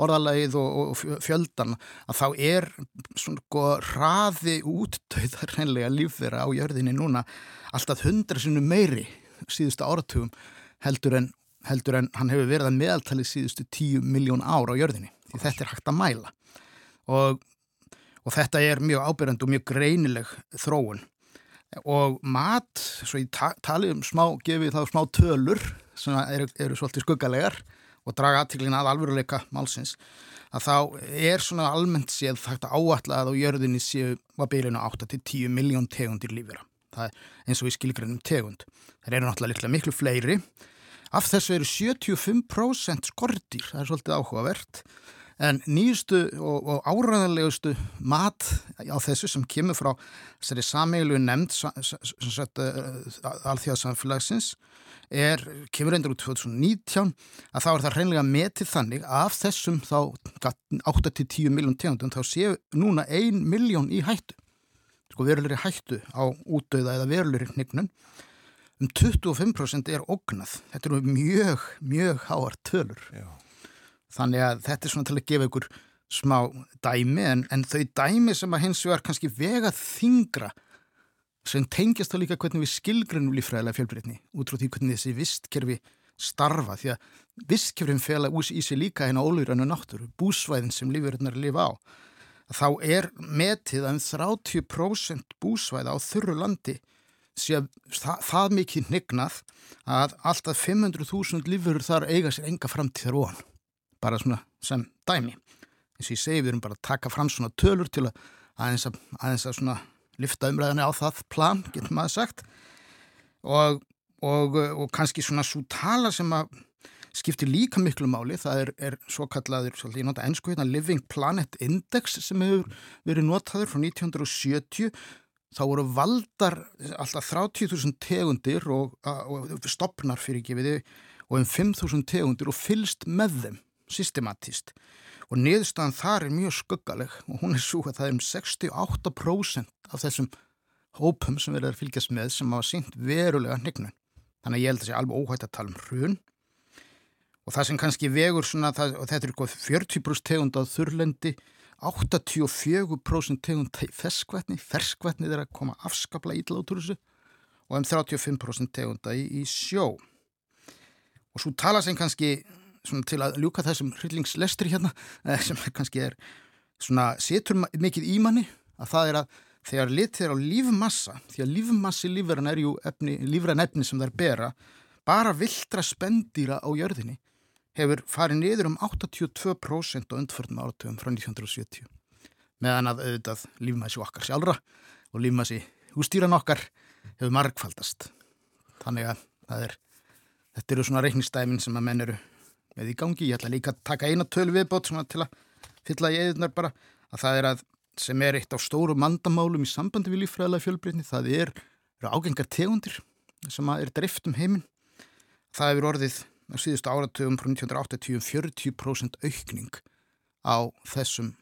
orðalægið og, og fjöldan, að þá er svona sko raði úttöðar reynlega lífvera á jörðinni núna alltaf hundra sinu meiri síðustu áratugum heldur en heldur en hann hefur verið að meðaltali síðustu tíu miljón ára á jörðinni því þetta er hægt að mæla. Og, og þetta er mjög ábyrgand og mjög greinileg þróun. Og mat, svo ég ta tali um smá, gefið þá smá tölur sem eru, eru svolítið skuggalegar og draga aðtiklina að alvöruleika málsins að þá er svona almennt séð þetta áallega að á jörðinni séu að byrjunu 8-10 miljón tegundir lífira það er eins og við skilgreinum tegund. Það eru náttúrulega miklu fleiri Af þessu eru 75% skortir, það er svolítið áhugavert, en nýjustu og, og áræðanlegustu mat á þessu sem kemur frá þessari sameilu nefnd uh, alþjóðsamfélagsins er, kemur reyndur úr 2019 að þá er það hreinlega metið þannig að af þessum þá 8-10 miljón tegundum þá séu núna 1 miljón í hættu, sko verulegri hættu á útdauða eða verulegri hnignun um 25% er ógnað. Þetta eru mjög, mjög háar tölur. Já. Þannig að þetta er svona til að gefa ykkur smá dæmi en, en þau dæmi sem að hins vegar kannski vega þingra sem tengjast þá líka hvernig við skilgrunum lífræðilega fjölbreytni út frá því hvernig þessi vistkerfi starfa því að vistkerfin fela ús í sig líka hérna ólýrannu náttúru, búsvæðin sem lífverðnar lifa á. Þá er metið að um 30% búsvæða á þurru landi sé að það, það mikið nignað að alltaf 500.000 lífur þar eiga sér enga framtíðar ofan. Bara svona sem dæmi. Eins og ég segi við erum bara að taka fram svona tölur til að aðeins að, aðeins að svona lifta umræðinni á það plan, getur maður sagt. Og, og, og kannski svona svo tala sem að skiptir líka miklu máli, það er, er svo kallaður, svolítið ég nota ennsku hérna Living Planet Index sem hefur verið notaður frá 1970 þá voru valdar alltaf 30.000 tegundir og, og stopnar fyrir þau og um 5.000 tegundir og fylst með þeim systematist og niðurstaðan þar er mjög skuggaleg og hún er svo að það er um 68% af þessum hópum sem verður að fylgjast með sem hafa sínt verulega hnignun. Þannig að ég held að það sé alveg óhætt að tala um hrun og það sem kannski vegur svona, það, og þetta er 40% tegund á þurrlendi 84% tegund ferskvætni, ferskvætni er að koma afskapla ítla út úr þessu og um 35% tegunda í, í sjó. Og svo tala sem kannski til að ljúka þessum hryllingslestri hérna, eh, sem kannski er svona, setur mikið í manni, að það er að þegar litið er á lífmassa, því að lífmassi lífverðan er ju efni, lífverðan efni sem þær bera, bara viltra spendýra á jörðinni hefur farið niður um 82% á undförnum áratugum frá 1970 meðan að auðvitað lífmæsi okkar sjálfra og lífmæsi hústýran okkar hefur margfaldast. Þannig að er, þetta eru svona reiknistæmin sem að menn eru með í gangi. Ég ætla líka að taka eina töl viðbót til að fylla í eðunar bara að það er að sem er eitt á stóru mandamálum í sambandi við líffræðilega fjölbreytni, það er, eru ágengar tegundir sem að er drift um heiminn. Það hefur orðið á síðustu áratugum frá 1980 40% aukning á þessum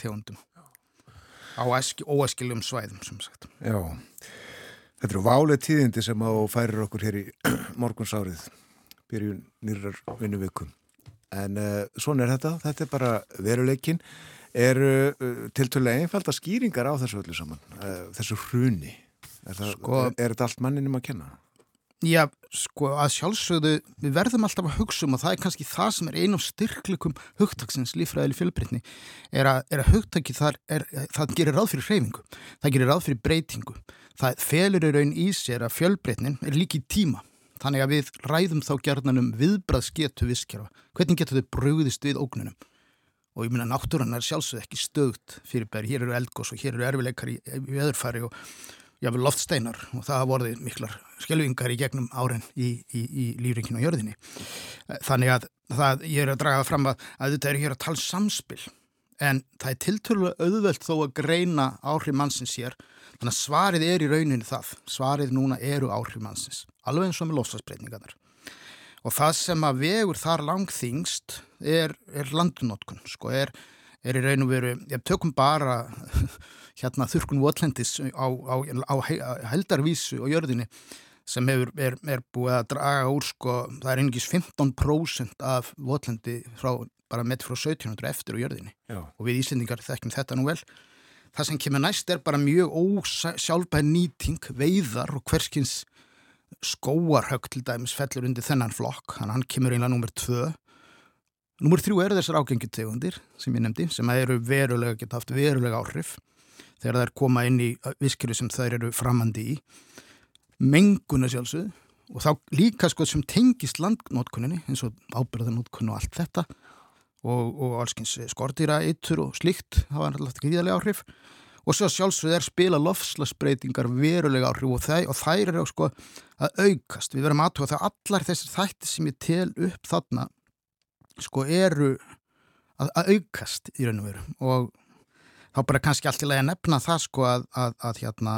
tegundum. Á óæskiljum svæðum sem sagt. Já, þetta eru válið tíðindi sem á færir okkur hér í morgunsárið byrjun nýrar vinnu vikum en uh, svona er þetta, þetta er bara veruleikin er uh, tiltölulega einfalda skýringar á þessu öllu saman uh, þessu hruni? Er, það, sko, er, er þetta allt manninum að kenna? Já, sko að sjálfsögðu við verðum alltaf að hugsa um og það er kannski það sem er einu af styrklikum hugtaksins lífræðili fjölbreytni er að, er að hugtaki þar er, það gerir ráð fyrir hreyfingu, það gerir ráð fyrir breytingu. Það felur í raun í sér að fjölbreytnin er líki tíma þannig að við ræðum þá gerðanum viðbraðsgetu visskerfa, hvernig getur þau bröðist við ógnunum? Og ég minna náttúrann er sjálfsögðu ekki stögt fyrir bæri, hér eru eldgós og hér eru erfileikar í, í öðurfari og jáfnvel loftsteinar og það vorið miklar skjelvingar í gegnum áren í, í, í lífringinu og jörðinni. Þannig að það, ég er að draga fram að, að þetta er hér að tala samspil en það er tilturlega auðvelt þó að greina áhrif mannsins hér. Þannig að svarið er í rauninu það. Svarið núna eru áhrif mannsins alveg eins og með lofslagsbreyningarnar og það sem að vegur þar langþingst er, er landunótkun sko er, er í raun og veru, ég tökum bara hérna þurkun votlendis á, á, á heldarvísu og jörðinni sem hefur, er, er búið að draga úr sko, það er einingis 15% af votlendi frá, bara með frá 1700 eftir á jörðinni. Já. og við Íslendingar þekkjum þetta nú vel. Það sem kemur næst er bara mjög ósjálfbæð nýting, veiðar og hverskins skóarhögg til dæmis fellur undir þennan flokk. Að hann kemur einlega nummer 2 nummer 3 eru þessar ágengjutegundir sem ég nefndi, sem eru verulega geta haft verulega áhrif þegar er koma inn í viskjöru sem þær eru framandi í. Menguna sjálfsög og þá líka sko sem tengist landnótkunninni eins og ábyrðanótkunn og allt þetta og, og allskyns skortýra eittur og slikt var alltaf ekki íðarlega áhrif. Og svo sjálfsög er spila lofslagsbreytingar verulega áhrif og, þæ, og þær eru sko að aukast. Við verðum aðtóða það allar þessir þætti sem ég tel upp þarna sko eru að, að aukast í raun og veru. Og þá bara kannski allt í lagi að nefna það sko að, að, að hérna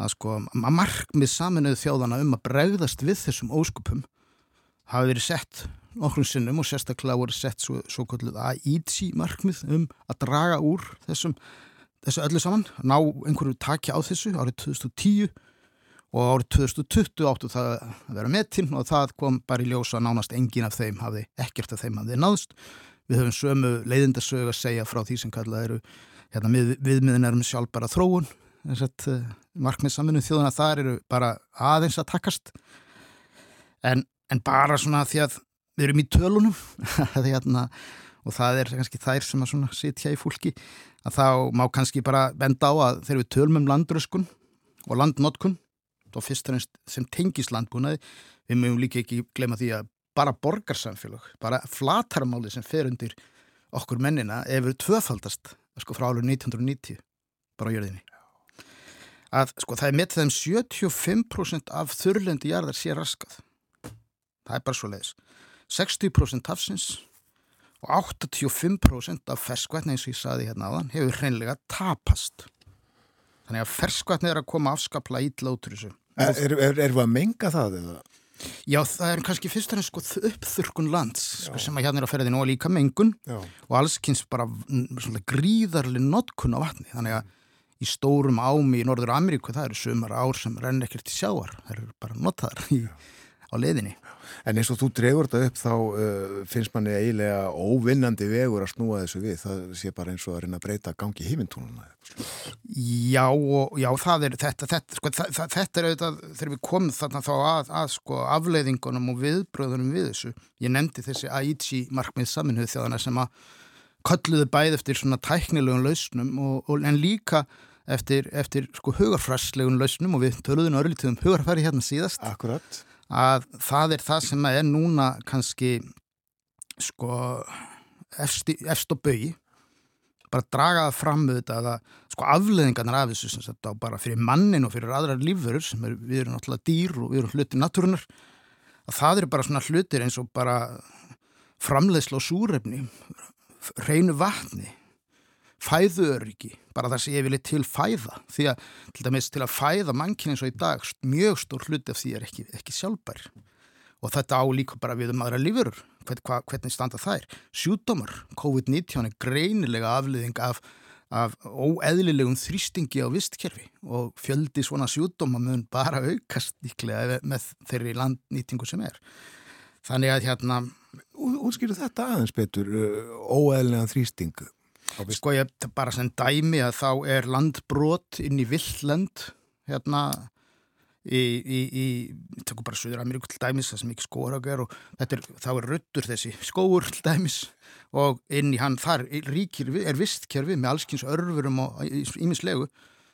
að sko að markmið saminuðu þjóðana um að bregðast við þessum óskupum hafi verið sett nokkrum sinnum og sérstaklega voru sett svo, svo kalluð íti markmið um að draga úr þessum þessu öllu saman, ná einhverju takja á þessu árið 2010 og árið 2020 áttu það að vera metinn og það kom bara í ljósa nánast engin af þeim hafi ekkert af þeim hafið náðst. Við höfum sömu leiðindasög að segja frá því sem kallað eru hérna, við, viðmiðin erum sjálf bara þróun. Þessart uh, eh, markmið saminu þjóðana þar eru bara aðeins að takast. En, en bara svona því að við erum í tölunum hérna, og það er kannski þær sem að sitja í fólki að þá má kannski bara benda á að þegar við tölum um landröskun og landnotkun og fyrst og ennst sem tengis landbúnaði. Við mögum líka ekki glema því að bara borgarsamfélag, bara flatarmáli sem fer undir okkur mennina hefur tvöfaldast sko frá álur 1990 bara á jörðinni. Að sko það er með þeim 75% af þurrlendi jarðar sé raskað. Það er bara svo leiðis 60% tafsins og 85% af ferskvætni eins og ég saði hérna þann hefur hreinlega tapast. Þannig að ferskvætni er að koma afskapla ítla út úr þessu Erum er, er við að menga það eða? Já, það er kannski fyrst og fremst sko uppþurkun lands sko, sem að hérna er að ferja því nú að líka mengun Já. og allskynns bara gríðarlega notkun á vatni þannig að í stórum ámi í Norður Ameríku það eru sumar ár sem renn ekkert í sjáar það eru bara notaðar í, á leðinni En eins og þú dregur þetta upp þá uh, finnst manni eiginlega óvinnandi vegur að snúa þessu við, það sé bara eins og að reyna að breyta gangi hímintúnuna Já, og, já, það er þetta, þetta, sko, það, það, þetta er auðvitað þegar við komum þarna þá að, að sko, afleiðingunum og viðbröðunum við þessu. Ég nefndi þessi Aichi markmið saminuð þjóðana sem að kölluðu bæð eftir svona tæknilegum lausnum og, og, en líka eftir, eftir sko hugarfræslegum lausnum og við töluðum örlítum hugarfæri hérna síðast. Akkurat að það er það sem er núna kannski sko efst, efst og bögi bara draga það fram með þetta að sko afleðingarnar af þessu sem á bara fyrir mannin og fyrir aðrar lífverur sem er, við erum náttúrulega dýr og við erum hluti natúrunar að það eru bara svona hlutir eins og bara framleiðsla og súrefni reynu vatni fæðuöryggi, bara það sem ég vilja til fæða, því að til dæmis til að fæða mannkinn eins og í dag mjög stór hluti af því er ekki, ekki sjálfbær. Og þetta á líka bara við um aðra lífurur, hvern, hva, hvernig standa þær. Sjúdómar, COVID-19 er greinilega afliðing af, af óeðlilegum þrýstingi á vistkerfi og fjöldi svona sjúdóma mun bara aukast líklega með þeirri landnýtingu sem er. Þannig að hérna Útskýru þetta aðeins betur, uh, óeðlega þrýsting. á vist. Sko ég bara sem dæmi að þá er landbrot inn í villand hérna í, í, í tökum bara Suður Ameríku til dæmis það sem ekki skóraug er og er, þá er ruttur þessi skóur til dæmis og inn í hann þar ríkir er vistkerfi með allskins örfurum og ímislegu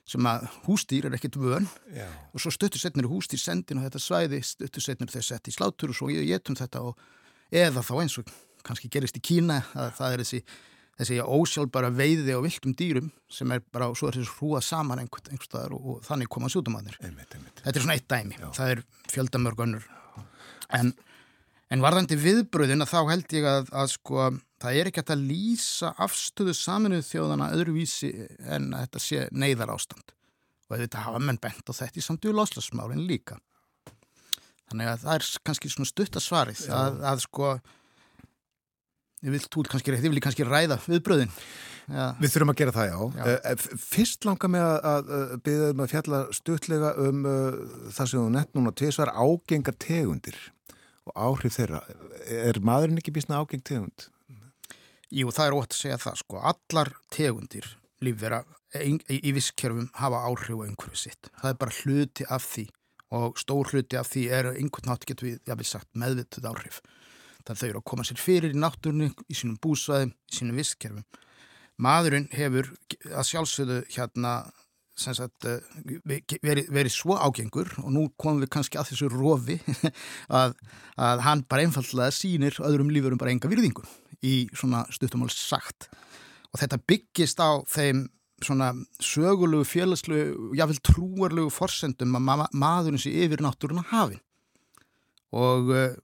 sem að hústýr er ekkit vön Já. og svo stuttur setnir hústýr sendin og þetta svæði stuttur setnir þess sett í slátur og svo getum þetta og eða þá eins og kannski gerist í Kína að það er þessi, þessi ósjálfbara veiði á viltum dýrum sem er bara, svo er þessi hrúað saman einhvern, staðar og, og þannig koma einmitt. Þetta er svona eitt dæmi, það er fjöldamörg önnur. En, en varðandi viðbröðin að þá held ég að, að sko, það er ekki að lýsa afstöðu saminuð þjóðana öðruvísi en að þetta sé neyðar ástand. Og þetta hafa menn bent á þetta í samtíðu loslasmálinn líka. Þannig að það er kannski svona stuttasvarið að, að sko vil, þú, kannski, vil kannski ræða viðbröðin. Ja. Við þurfum að gera það, já. Já. Eh, eh, Fyrst langar mig að, byggja um að fjalla stuttlega um uh, það sem þú nett núna tvisvar ágengar tegundir og áhrif þeirra. Er maðurinn ekki býstna ágeng tegund? Jú, það er ótt að segja það sko. Allar tegundir lífvera í, í visskerfum hafa áhrif á einhverju sitt. Það er bara hluti af því og stór hluti af því er einhvern nátt getur við, jáfnvel sagt, meðvituð áhrif. Það þau eru að koma sér fyrir í náttúrunni, í sínum búsvæðum, í sínum visskerfum. Maðurinn hefur að sjálfsögðu hérna sagt, eh, verið, verið svo ágengur og nú komum við kannski að þessu rofi að, að hann bara einfallega sýnir öðrum lífurum bara enga virðingu í svona stuttumál sagt og þetta byggist á þeim svona sögulegu, félagslegu, jáfnvel trúarlegu forsendum að ma maðurinn sé yfir náttúruna hafin og, eh,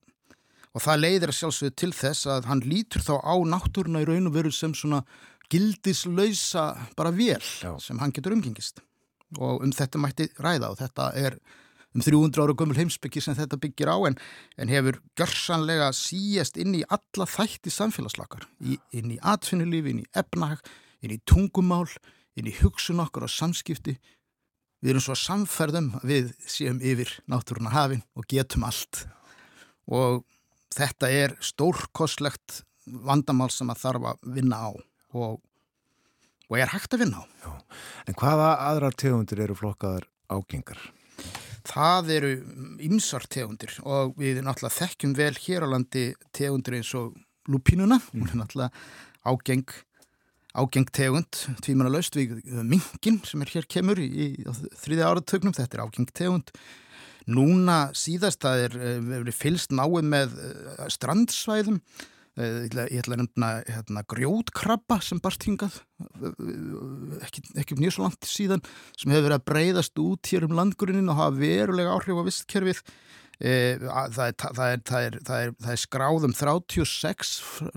og það leiðir að sjálfsögðu til þess að hann lítur þá á náttúruna í raun og veru sem svona gildislausa bara vél Já. sem hann getur umgengist. Og um þetta mætti ræða og þetta er um 300 ára gömul heimsbyggi sem þetta byggir á en, en hefur görsanlega síjast inn í alla þætti samfélagslakar. Í, inn í atvinnulífi, inn í efnahag inn í tungumál, inn í hugsun okkur og samskipti. Við erum svo samferðum við séum yfir náttúruna hafin og getum allt. Og þetta er stórkostlegt vandamál sem að þarf að vinna á og, og er hægt að vinna á. En hvaða aðrar tegundir eru flokkaðar ágengar? Það eru ymsar tegundir og við náttúrulega þekkjum vel hér á landi tegundir eins og lupínuna, hún er náttúrulega ágeng, ágeng tegund, tvímanna laust við mingin sem er hér kemur í, í á þriðja áratögnum, þetta er ágeng tegund. Núna síðast það er eh, verið fylst náið með eh, strandsvæðum, Eh, ég ætla- að nefna hérna, grjótkrabba sem barst hingað ekki, ekki mjög svo langt síðan sem hefur verið að breyðast út hér um landgrunin og hafa verulega áhrif á vistkerfið. Að það, er, það, er, það, er, það, er, skráðum 36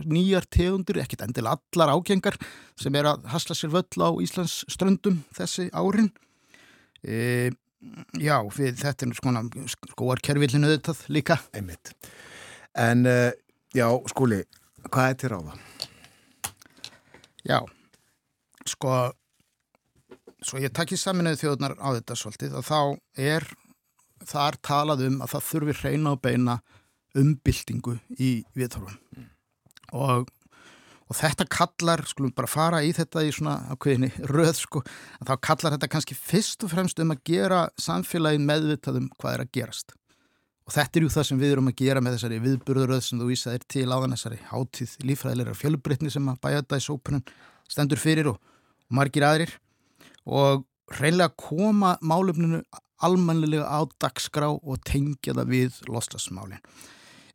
nýjar tegundir, ekkit endil allar ágengar sem er að hasla sér völl á Íslands ströndum þessi árin. E, Já, við, þetta er svona skóarkerfillinu auðvitað líka Einmitt. En uh, já, skúli, hvað er til ráða? Já, sko svo ég takki saminuð þjóðnar á þetta svolítið að þá er þar talað um að það þurfi hreina og beina umbyltingu í viðþorfum og, og þetta kallar, skulum bara fara í þetta í svona ákveðinni röð sko, að þá kallar þetta kannski fyrst og fremst um að gera samfélagin meðvitað um hvað er að gerast og þetta er jú það sem við erum að gera með þessari viðburðuröð sem þú vísaðir til áðan þessari hátíð lífræðilegra fjölbreytni sem að bæjadæsópunum stendur fyrir og, margir aðrir og reynlega koma málefninu almannilega á dagskrá og tengja það við loslasmálin.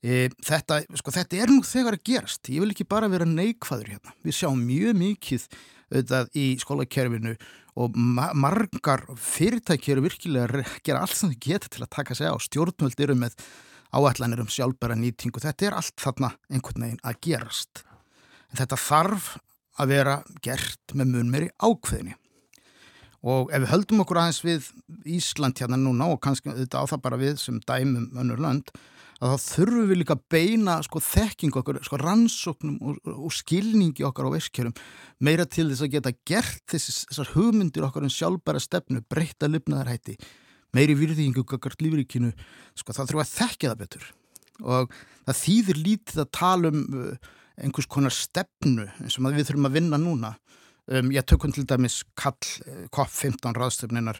E, þetta, sko, þetta er nú þegar að gerast. Ég vil ekki bara vera neikvæður hérna. Við sjáum mjög mikið auðvitað í skólakerfinu og ma margar fyrirtæki eru virkilega að gera allt sem þau geta til að taka sig á. Stjórnvöld eru með áallanir um sjálfbæra nýtingu. Þetta er allt þarna einhvern veginn að gerast. En þetta þarf að vera gert með mun meiri ákveðni. Og ef við höldum okkur aðeins við Ísland hérna núna og kannski þetta á það bara við sem dæmum önnur lönd að þá þurfum við líka að beina sko, þekking okkur, sko, rannsóknum og, og skilningi okkar á veskjörum meira til þess að geta gert þessi, þessar hugmyndir okkar um sjálfbæra stefnu, breyta lifnaðarhætti, meiri virðingu okkar lífrikinu, sko, þá þurfum við að þekka það betur. Og það þýðir lítið að tala um uh, einhvers konar stefnu eins og við þurfum að vinna núna Um, ég tökum til dæmis kall eh, COP15 ráðstöfninar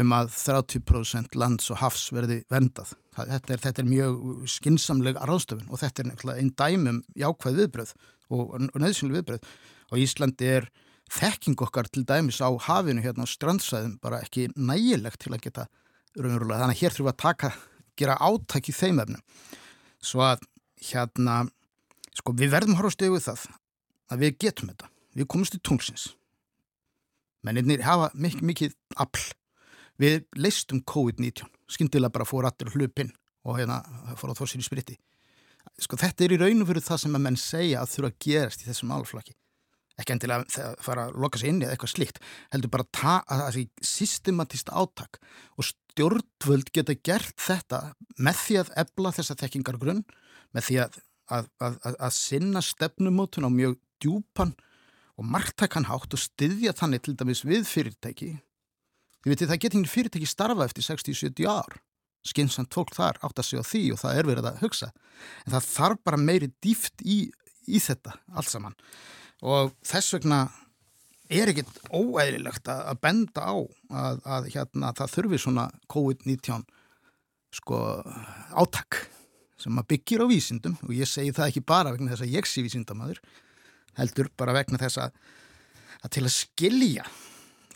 um að 30% lands og hafs verði vendað. Þetta er, þetta er mjög skinsamlega ráðstöfun og þetta er einn dæmum jákvæð viðbröð og, og nöðsynlega viðbröð og Íslandi er þekking okkar til dæmis á hafinu hérna á strandsæðum bara ekki nægilegt til að geta raunverulega. Þannig að hér þurfum við að taka, gera áttak í þeim efnum. Svo að hérna, sko við verðum horfast yfir það að við getum þetta við komumst í tungsins menninir hafa mikið, mikið afl. Við leistum COVID-19 skindilega bara fór allir hlupinn og hérna fór á þossir í spriti. Sko þetta er í raunum fyrir það sem að menn segja að þurfa að gerast í þessum álflaki ekki endilega að fara að loka sig inn í eitthvað slikt heldur bara að það sé systematist áttak og stjórnvöld geta gert þetta með því að ebla þessa þekkingargrunn með því að, að, að, að sinna stefnumótun á mjög djúpan og margtækan hátt og styðja þannig til dæmis við fyrirtæki. Þið veitir það getur fyrirtæki starfa eftir 60-70 ár. Skynsand fólk þar átt að segja því og það er verið að hugsa. En það þarf bara meiri dýft í, í þetta allt saman. Og þess vegna er ekkit óæðilegt að, benda á að, að hérna, það þurfi svona COVID-19 sko, átak sem að byggir á vísindum og ég segi það ekki bara vegna þess að ég sé vísindamadur heldur bara vegna þess að, að til að skilja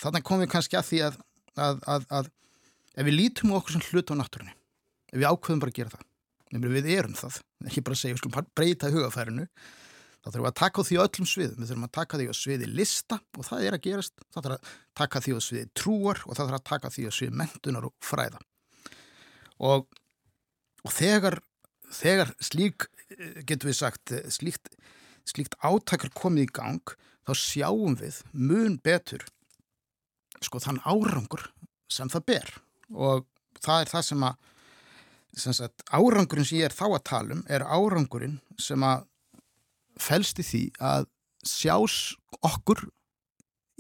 þannig komum við kannski að því að, að, að ef við lítum okkur sem hlut á náttúrunni ef við ákveðum bara að gera það nefnir við erum það, ekki bara að segja við skulum breyta hugafærinu þá þurfum við að taka því á öllum sviðum, við þurfum að taka því á sviði lista og það er að gerast. Þá þurfum við að taka því á sviði trúar og það þurfum að taka því á sviði mentunar og fræða. Og, og þegar þegar slík getur við sagt slíkt slíkt átakar komið í gang þá sjáum við mun betur sko þann árangur sem það ber og það er það sem að sem sagt, árangurinn sem ég er þá að tala um er árangurinn sem að fælst í því að sjás okkur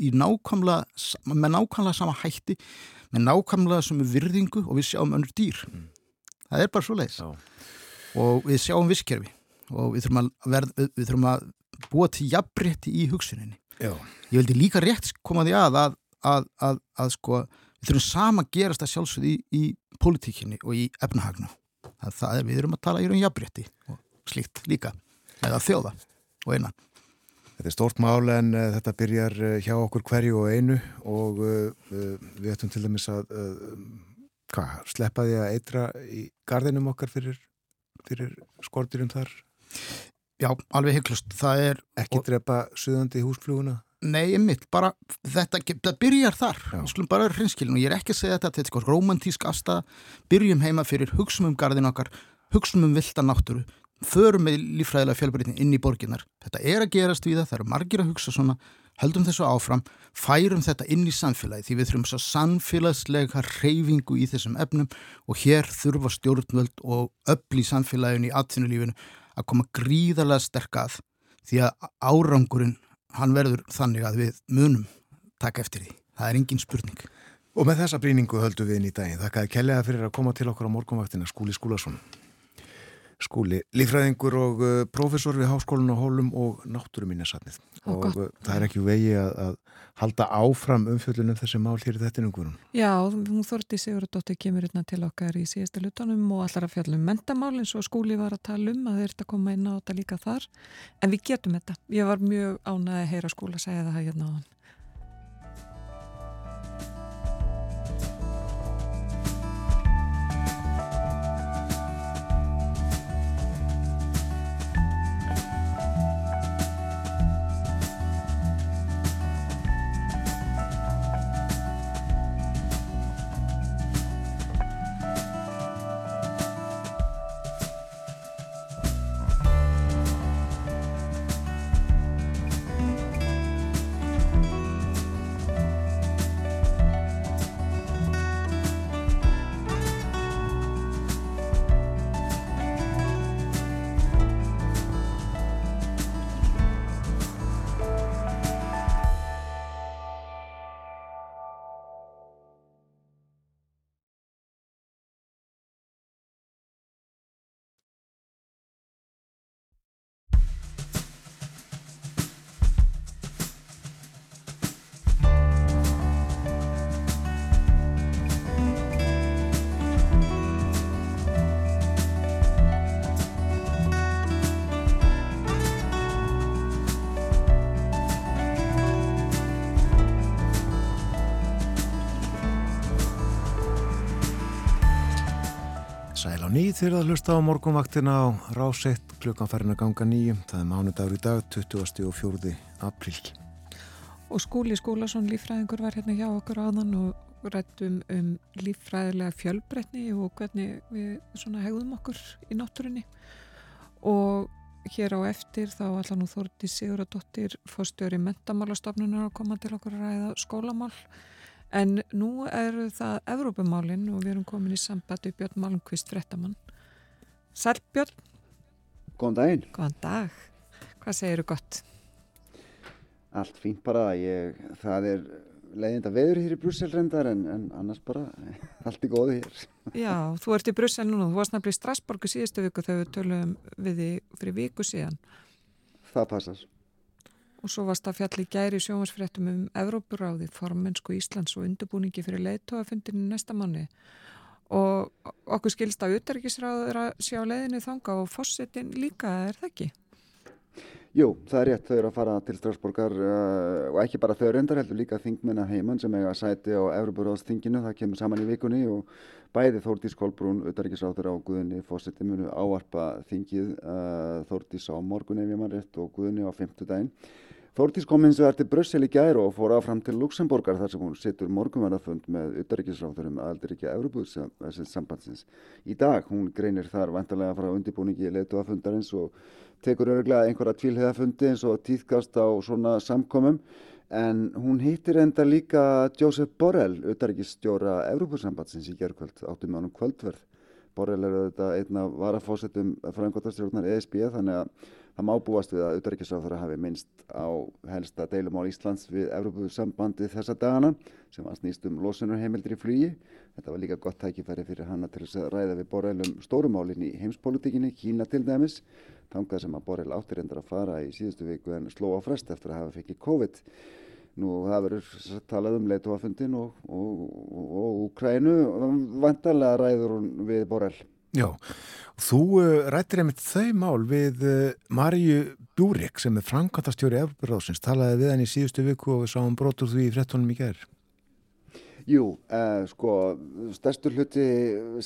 nákvæmlega, með nákvæmlega sama hætti, með nákvæmlega sem virðingu og við sjáum önnur dýr. Mm. Það er bara svo leiðis. Og við sjáum visskerfi og við þurfum að, verð, við þurfum að búa til jafnrétti í hugsuninni. Já. Ég vildi líka rétt koma því að að, að, að, að sko, við þurfum sama gerast að sjálfsögði í, í politíkinni og í efnahagnu. Það er, við þurfum að tala í raun jafnrétti og slíkt líka, eða þjóða og einan. Þetta er stórt mál en uh, þetta byrjar uh, hjá okkur hverju og einu og uh, við ættum til dæmis að sleppa því að eitra í gardinum okkar fyrir, fyrir skortirum þar Já, alveg hygglust. Það er... Ekki og... drepa suðandi húsfluguna? Nei, mitt, bara þetta, þetta byrjar þar. Við skulum bara hrinskilin og ég er ekki að segja þetta til eitthvað romantísk afstæða. Byrjum heima fyrir, hugsunum um gardin okkar, hugsunum um vilda náttúru, förum með lífræðilega fjölbrytni inn í borginnar. Þetta er að gerast við það, það eru margir að hugsa svona, höldum þessu áfram, færum þetta inn í samfélagi því við þurfum svo samfélagslega reyfingu í þessum efnum og hér þurfa stjórnvöld og öll í samfélaginu í atvinnulífinu að koma gríðarlega sterkað því að árangurinn hann verður þannig að við munum taka eftir því. Það er engin spurning. Og með þessa bríningu höldum við inn í daginn. Þakkaði kellega fyrir að koma til okkur á morgunvaktina Skúli Skúlason. Skúli, lífræðingur og uh, profesor við Háskólinu og Hólum og náttúruminnesatnið. Og, og uh, það er ekki vegi að, að halda áfram umfjöldunum þessi mál hér í þetta yngunum. Já, hún Þorti Sigurðardóttir kemur hérna til okkar í síðasta lutanum og allar að fjalla um mentamál eins og skúli var að tala um að þeir þetta koma inn á þetta líka þar. En við getum þetta. Ég var mjög ánað að heyra skúla segja það hérna á hann. Nýð þegar það hlusta á morgunvaktina á rásett klukkan farin að ganga nýjum. Það er mánudagur í dag, 20. og 4. apríl. Og skúli Skúlason líffræðingur var hérna hjá okkur áðan og rættum um líffræðilega fjölbreytni og hvernig við svona hegðum okkur í náttúrunni. Og hér á eftir þá allar nú Þórti Siguradóttir fórstjóri mentamálastofnunar að koma til okkur að ræða skólamál. En nú eru það Evrópumálinn og við erum komin í sambandi Björn Malmqvist Frettamann. Sæl Björn. Góðan daginn. Góðan dag. Hvað segir þú gott? Allt fínt bara. Ég, það er leiðinda veður hér í Brussel reyndar en, en annars bara allt er góði hér. Já, þú ert í Brussel núna. Þú varst nefnilega í Strasborgu síðustu viku þegar við töluðum við því fyrir viku síðan. Það passar og svo varst það fjall í gæri sjónvarsfréttum um Evrópuráði, formensku Íslands og undirbúningi fyrir leiðtóafundinu næsta manni og okkur skilst að auðverkisráður að sjá leiðinu þanga og fósettin líka, er það ekki? Jú, það er rétt, þau eru að fara til Strasborgar uh, og ekki bara þau reyndar heldur líka þingmennar heimann sem eiga að sæti á Európaráðsþinginu, það kemur saman í vikunni og bæði Þórdís Kolbrún, auðverkisráður á Guðunni fósetti munu áarpa þingið uh, Þórdís á morgun ef ég maður rétt og Guðunni á fymtudaginn. Þórtís kom eins og er til Brussel í gæri og fór áfram til Luxemburgar þar sem hún sittur morgunverðarfund með utarrikisráþurum aðaldir ekki að Európa-sambandsins. Í dag hún greinir þar vantarlega frá undirbúningi leituafundarins og tekur öruglega einhverja tvílheðafundi eins og tíðkast á svona samkomum en hún hittir enda líka Josef Borrell, utarrikisstjóra Európa-sambandsins í gerðkvöld, áttum honum kvöldverð. Borrell er auðvitað einna varafósettum frangotastjórnar ESB þannig að Það má búast við að auðverkisráður hafi minnst á helsta deilumál Íslands við Evrópussambandi þessa dagana sem var snýst um losunarheimildir í flugi. Þetta var líka gott tækifæri fyrir hanna til þess að ræða við Borrellum stórumálinn í heimspolitikinni, Kína til dæmis. Tangað sem að Borrell áttir endur að fara í síðustu viku en sló á frest eftir að hafa COVID. Nú það verður talað um leituafundin og, og, og, og Ukrænu vantarlega ræður við Borrell. Já, þú uh, rættir einmitt þau mál við uh, Marju Bjúrik sem er framkvæmtastjóri Európaráðsins, talaði við hann í síðustu viku og við sáum brotur því í frettunum í gerð. Jú, uh, sko, stærstur hluti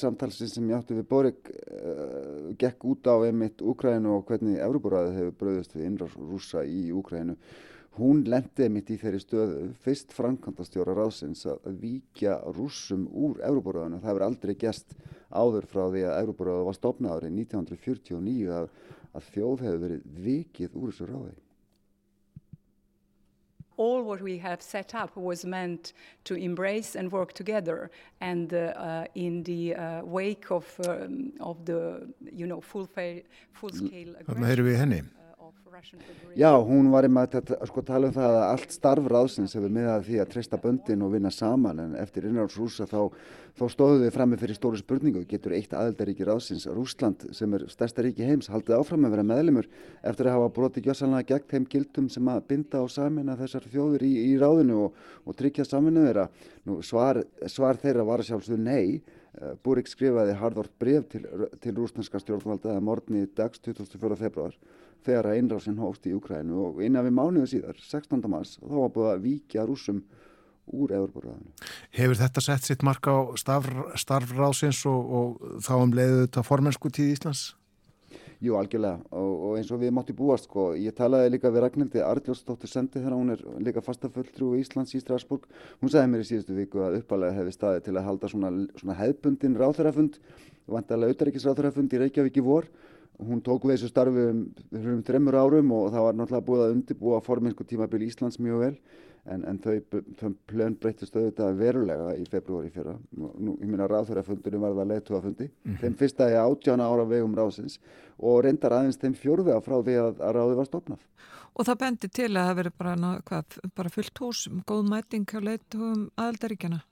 samtalsins sem ég átti við Borik gekk út á einmitt Úkrænu og hvernig Európaráði hefur bröðist við innráðs rúsa í Úkrænu hún lendiði mitt í þeirri stöðu fyrst framkvæmdastjóra ráðsins að víkja rúsum úr Európaráðinu. Það hefur aldrei gæst áður frá því að Európaráðu var stopnað árið 1949 að, að þjóð hefur verið vikið úr þessu ráði. all what we have set up was meant to embrace and work together. And uh, uh, in the uh, wake of, um, of the, you know, full-scale full aggression, Já, hún var einmitt að sko, tala um það að allt starf ráðsins hefur miðað því að treysta böndin og vinna saman en eftir innráðsrúsa þá, þá stóðu við frammi fyrir stóru spurningu getur eitt aðeldaríki ráðsins, Rúsland sem er stærsta ríki heims, haldið áfram að vera meðlemur eftir að hafa brotið gjössanlega gegn þeim gildum sem að binda og samina þessar þjóður í, í ráðinu og, og tryggja saminu þeirra. Nú, svar, svar þeirra var sjálfsög nei eh, Búrik skrifaði hardvort bref til, til rúsnarska stjórnvalda að morgni dags 24. februar þegar að innrásin hóst í Ukrænu og innan við mánuðu síðar, 16. mars, þá var búið að víkja rúsum úr Európa-ræðinu. Hefur þetta sett sitt marka á starfráðsins og, og þá um leiðu þetta formensku tíð Íslands? Jú, algjörlega og, og eins og við mátti búast sko, ég talaði líka við Ragnhildi Arljósdóttir sendi þegar hún er líka fastafulltrú í Íslands í Strasburg, hún sagði mér í síðustu viku að uppalega hefði staði til að halda svona, svona hefbundin ráþurafund, vantarlega auðaríkisráþurafund í Reykjavík í vor Hún tók við þessu starfi um, um þreymur árum og það var náttúrulega búið að undirbúa forminsku tímabil Íslands mjög vel en, en þau, þau plön breytist auðvitað verulega í februari fyrra. Nú, ég minna ráðfjörðarfundunum var það leðtúafundi, mm -hmm. þeim fyrsta í átjána ára vegum ráðsins og reyndar aðeins þeim fjörða frá því að, að ráði var stopnað. Og það bendi til að það veri bara, bara fullt hús, góð mæting á leðtúum aðaldaríkjana?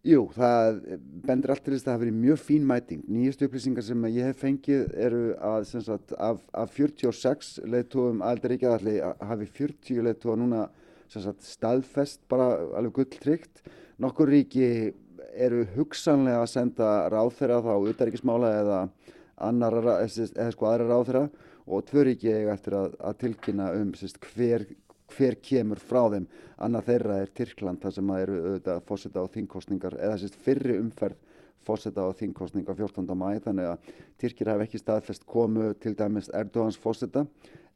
Jú, það bendur allt til þess að það hafi verið mjög fín mæting. Nýjastu upplýsingar sem ég hef fengið eru að sagt, af, af 46 leðtóum aðeldaríkja allir hafi 40 leðtóa núna sagt, staðfest bara alveg gulltrygt. Nokkur ríki eru hugsanlega að senda ráðherra þá utaríkismála eða, annar, eða sko aðra ráðherra og tvö ríki eiga eftir að, að tilkynna um sérst, hver hver kemur frá þeim annað þeirra er Tyrkland þar sem eru auðvitað fósita á þingkostningar eða sérst fyrri umferð fósetta á þingkostninga 14. mæ þannig að Tyrkir hafi ekki staðfest komu til dæmis Erdogans fósetta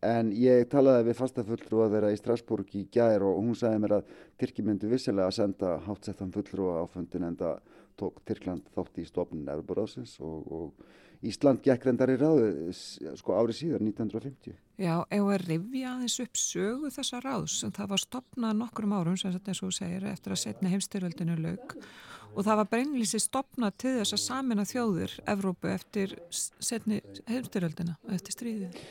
en ég talaði við fasta fulltrúa þeirra í Strasbourg í gær og hún sagði mér að Tyrki myndi vissilega að senda hátsettan fulltrúa á fundin en það tók Tyrkland þátt í stofnun Erfuráðsins og, og Ísland gekk reyndar í ráðu sko árið síðar 1950. Já, ef að rifja aðeins upp sögu þessa ráðs sem það var stopnað nokkrum árum sem þetta er svo segir eftir að setna heimstyröldinu lög og það var breinlýsi stopnað til þess að samina þjóður Evrópu eftir setni heimstyröldina eftir stríðið.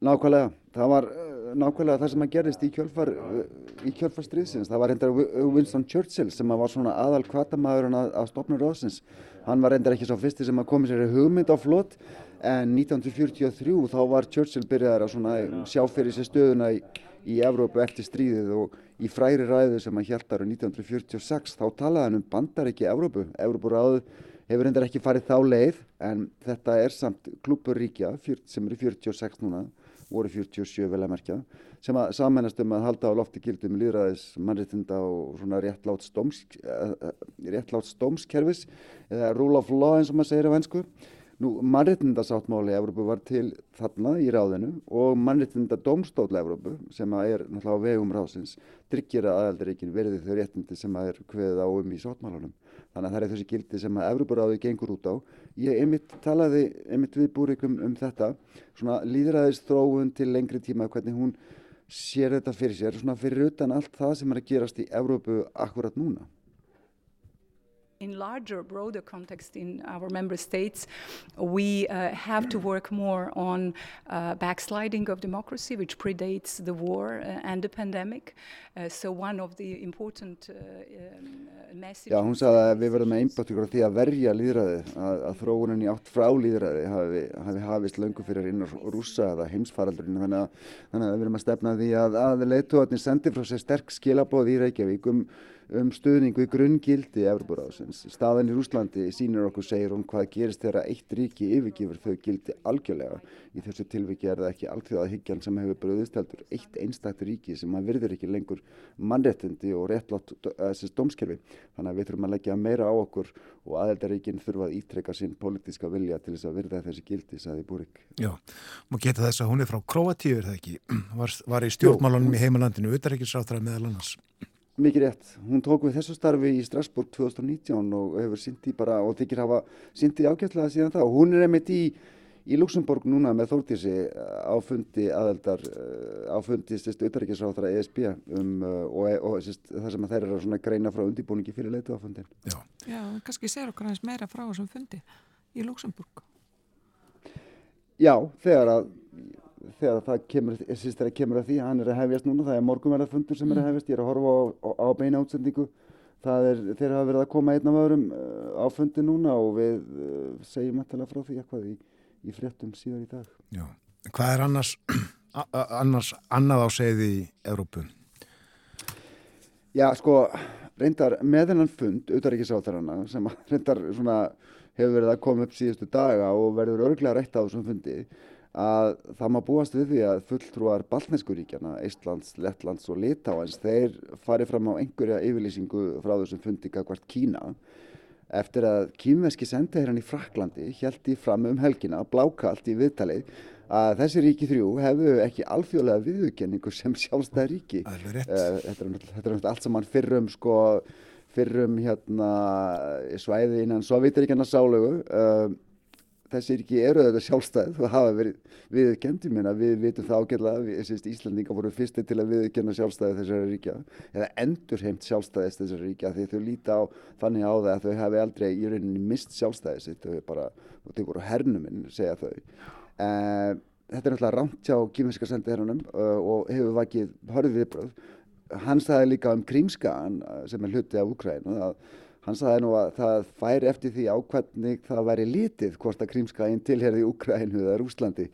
Nákvæmlega, það var uh, nákvæmlega það sem að gerist í kjölfar, uh, í kjölfar stríðsins. Það var reyndar Winston Churchill sem var svona aðal kvartamæðurinn að, að stopna ráðsins. Hann var reyndar ekki svo fyrsti sem að komi sér í hugmynd á flott en 1943 þá var Churchill byrjaðar að sjá fyrir sér stöðuna í, í Evrópu eftir stríðið og í fræri ræðu sem að hjæltar á 1946 þá talaði hann um bandar ekki Evrópu. Evrópu ráðu hefur reyndar ekki farið þá leið en þetta er samt klúpur ríkja sem eru 46 núna voru 47 vel að merkja sem að samennast um að halda á lofti gildum líðræðis, mannréttinda og svona uh, réttlátt stómskerfis eða rule of law eins og maður segir á hensku. Nú mannréttindasáttmáli Evrópu var til þarna í ráðinu og mannréttinda domstóla Evrópu sem að er náttúrulega á vegum ráðsins tryggir að aðaldaríkin verði þau réttindi sem að er hveðið á um í sáttmálanum. Þannig að það er þessi gildi sem að Evrópuráði gengur út á. Ég einmitt talaði einmitt við búrikum um þetta, svona líðræðist þróun til lengri tíma hvernig hún sér þetta fyrir sér, svona fyrir utan allt það sem er að gerast í Evrópu akkurat núna. In larger, broader context in our member states, we uh, have to work more on uh, backsliding of democracy, which predates the war uh, and the pandemic. Uh, so one of the important uh, um, messages... Já, hún sagði að við verðum ykkur á því að verja líðræði, að, að þróunin í átt frá líðræði hafi, hafi hafist löngu fyrir innar rúsa eða heimsfaraldurinn, þannig að, þannig að við verðum að stefna því að, að leituatni sendi frá sér sterk skilabóð í Reykjavík um um stuðningu í grunngildi Evroparáðsins. Staðan í Rúslandi sínir okkur segir um hvað gerist þegar eitt ríki yfirgifur þau gildi algjörlega. Í þessu tilviki er það ekki allþjóðað hyggjan sem hefur bröðist heldur eitt einstakt ríki sem að virður ekki lengur mannrettindi og réttlátt þessi domskerfi. Þannig að við þurfum að leggja meira á okkur og aðeldaríkinn þurfa að ítrekka sín pólitíska vilja til þess að virða þessi gildi, saði Búrik. Já, maður geta þess að hún er frá Kroatíu, er það ekki? Var, var í stjórnmálunum í heimalandinu, utaríkisráttara meðal annars. Mikið rétt. Hún tók við þessu starfi í Strasbourg 2019 og hefur syndi bara og þykir hafa syndi ágætlega síðan þá. Hún er einmitt í, í Luxemburg núna með þórtísi á fundi aðeldar, á fundi sérst auðverkisráþara ESB um, og, og sérst, það sem að þeir eru að greina frá undibúningi fyrir leitu á fundin. Já, Já kannski segir okkur aðeins meira frá þessum fundi í Luxemburg. Já, þegar að þegar það kemur, þegar kemur að því hann er að hefjast núna, það er morgunverðarfundur sem er að mm. hefjast, ég er að horfa á, á, á beina átsendingu það er, þeir hafa verið að koma einn af öðrum uh, á fundi núna og við uh, segjum eftirlega frá því eitthvað í, í fréttum síðan í dag. Já, hvað er annars, annars annað á segði í Európu? Já, sko, reyndar með þennan fund, auðvaríkisáþarana, sem reyndar svona hefur verið að koma upp síðustu daga og verður örglega rætt á þessum fundi að það má búast við því að fulltrúar baltneskuríkjana, Íslands, Lettlands og Litáans, þeir fari fram á einhverja yfirlýsingu frá þessum fundi kakvart Kína. Eftir að kýmveski sendaherran í Fraklandi held í fram um helgina, blákalt í viðtalið að þessi ríki þrjú hefðu ekki alþjóðlega viðukenningu sem sjálfstæð ríki. Uh, þetta er náttúrulega allt saman fyrrum sko, fyrrum hérna svæði innan Sovjetiríkjana sálögu uh, þessi ríki eru þetta sjálfstæð og hafa verið viðkendi minna, við vitum það ágjörlega við, Íslandinga voru fyrstir til að viðkenna sjálfstæði þessari ríkja eða endur heimt sjálfstæðist þessari ríkja því þau líta á þannig á það að þau hafi aldrei í rauninni mist sjálfstæði sitt. Þau, bara, þau voru hernuminn, segja þau. Uh, Þetta er náttúrulega rámt hjá kýminska sendiherranum uh, og hefur vakið hörðið viðbröð hann sagði líka um Krímskagan eh, sem er hluti af Ukræn og það Hann sagði nú að það færi eftir því ákvæmning það væri litið hvort að Krímskæin tilherði Úkrænu eða Rúslandi.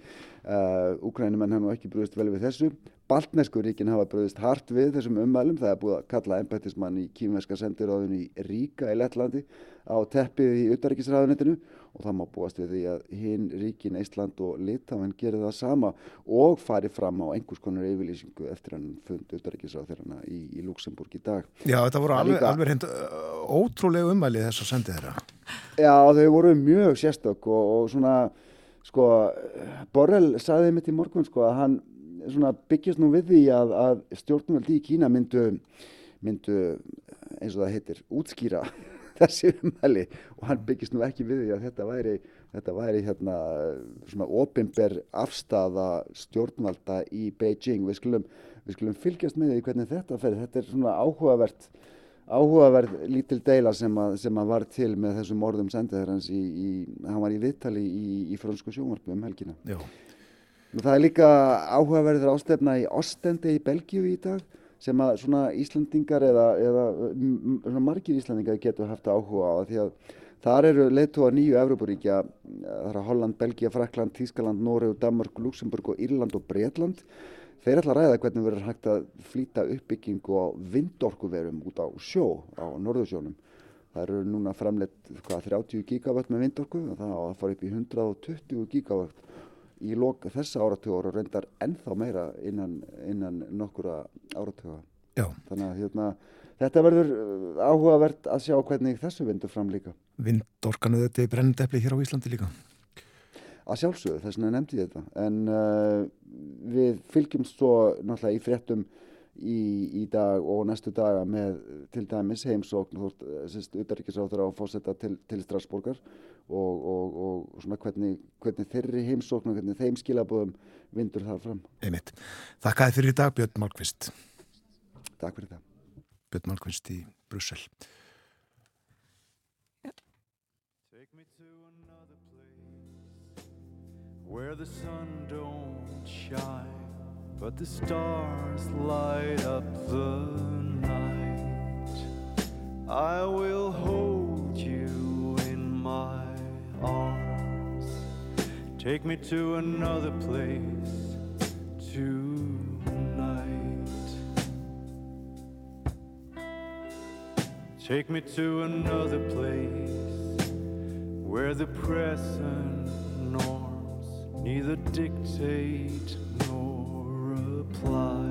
Uh, Úkrænumenn hann nú ekki brúðist vel við þessu. Baltneskuríkin hafa brúðist hart við þessum ummælum. Það er búið að kalla ennbættismann í kýmverska sendiráðinu í Ríka í Lettlandi á teppið í utarrikisræðunetinu og það má búast við því að hinn ríkin Ísland og Litáin gerir það sama og fari fram á einhvers konar yfirlýsingu eftir hann fund utarrikisræðuna í, í Luxemburg í dag. Já, þetta voru alveg, líka... alveg hend ótrúlega ummælið þess að sendi þeirra. Já, þau voru mjög sérstök og, og svona, sko, Borrell saði mitt í morgun, sko, að hann svona byggjast nú við því að, að stjórnvöldi í Kína myndu, myndu, eins og það heitir, útskýra þessi umhæli og hann byggjast nú ekki við því að þetta væri, þetta væri hérna svona opimber afstafa stjórnvalda í Beijing. Við skulum, við skulum fylgjast með því hvernig þetta fer. Þetta er svona áhugavert áhugaverð lítil deila sem að, sem að var til með þessum orðum sendið hans í, í, hann var í viðtali í, í frönsku sjónvarpu um helgina. Já. Það er líka áhugaverður ástefna í Ostende í Belgíu í dag sem að svona Íslandingar eða, eða svona margir Íslandingar getur haft áhuga á því að þar eru leittóa nýju Evrópuríkja, það er Holland, Belgia, Frakland, Tískaland, Noregu, Danmark, Luxemburg og Írland og Breitland Þeir ætla að ræða hvernig verður hægt að flýta uppbyggingu á vindorkuverum út á sjó á norðursjónum. Það eru núna framleitt hvað, 30 gigavött með vindorku og það fara upp í 120 gigavött í lok þessa áratugur og reyndar ennþá meira innan, innan nokkura áratuga. Já. Þannig að hérna, þetta verður áhugavert að sjá hvernig þessu vindur fram líka. Vindorkanu þetta er brennendepli hér á Íslandi líka? að sjálfsögðu, þess vegna nefndi ég þetta en uh, við fylgjum svo náttúrulega í fréttum í, í dag og næstu daga með til dæmis heimsókn þú veist, utarrikiðsáður á fósetta til, til Strasbourgar og, og, og svona hvernig, hvernig þeirri heimsókn og hvernig þeim skilabóðum vindur það fram. Einmitt. Þakkaði fyrir í dag Björn Málkvist. Takk fyrir það. Björn Málkvist í Brussel. where the sun don't shine, but the stars light up the night. I will hold you in my arms, take me to another place tonight. Take me to another place where the present norms neither dictate nor apply.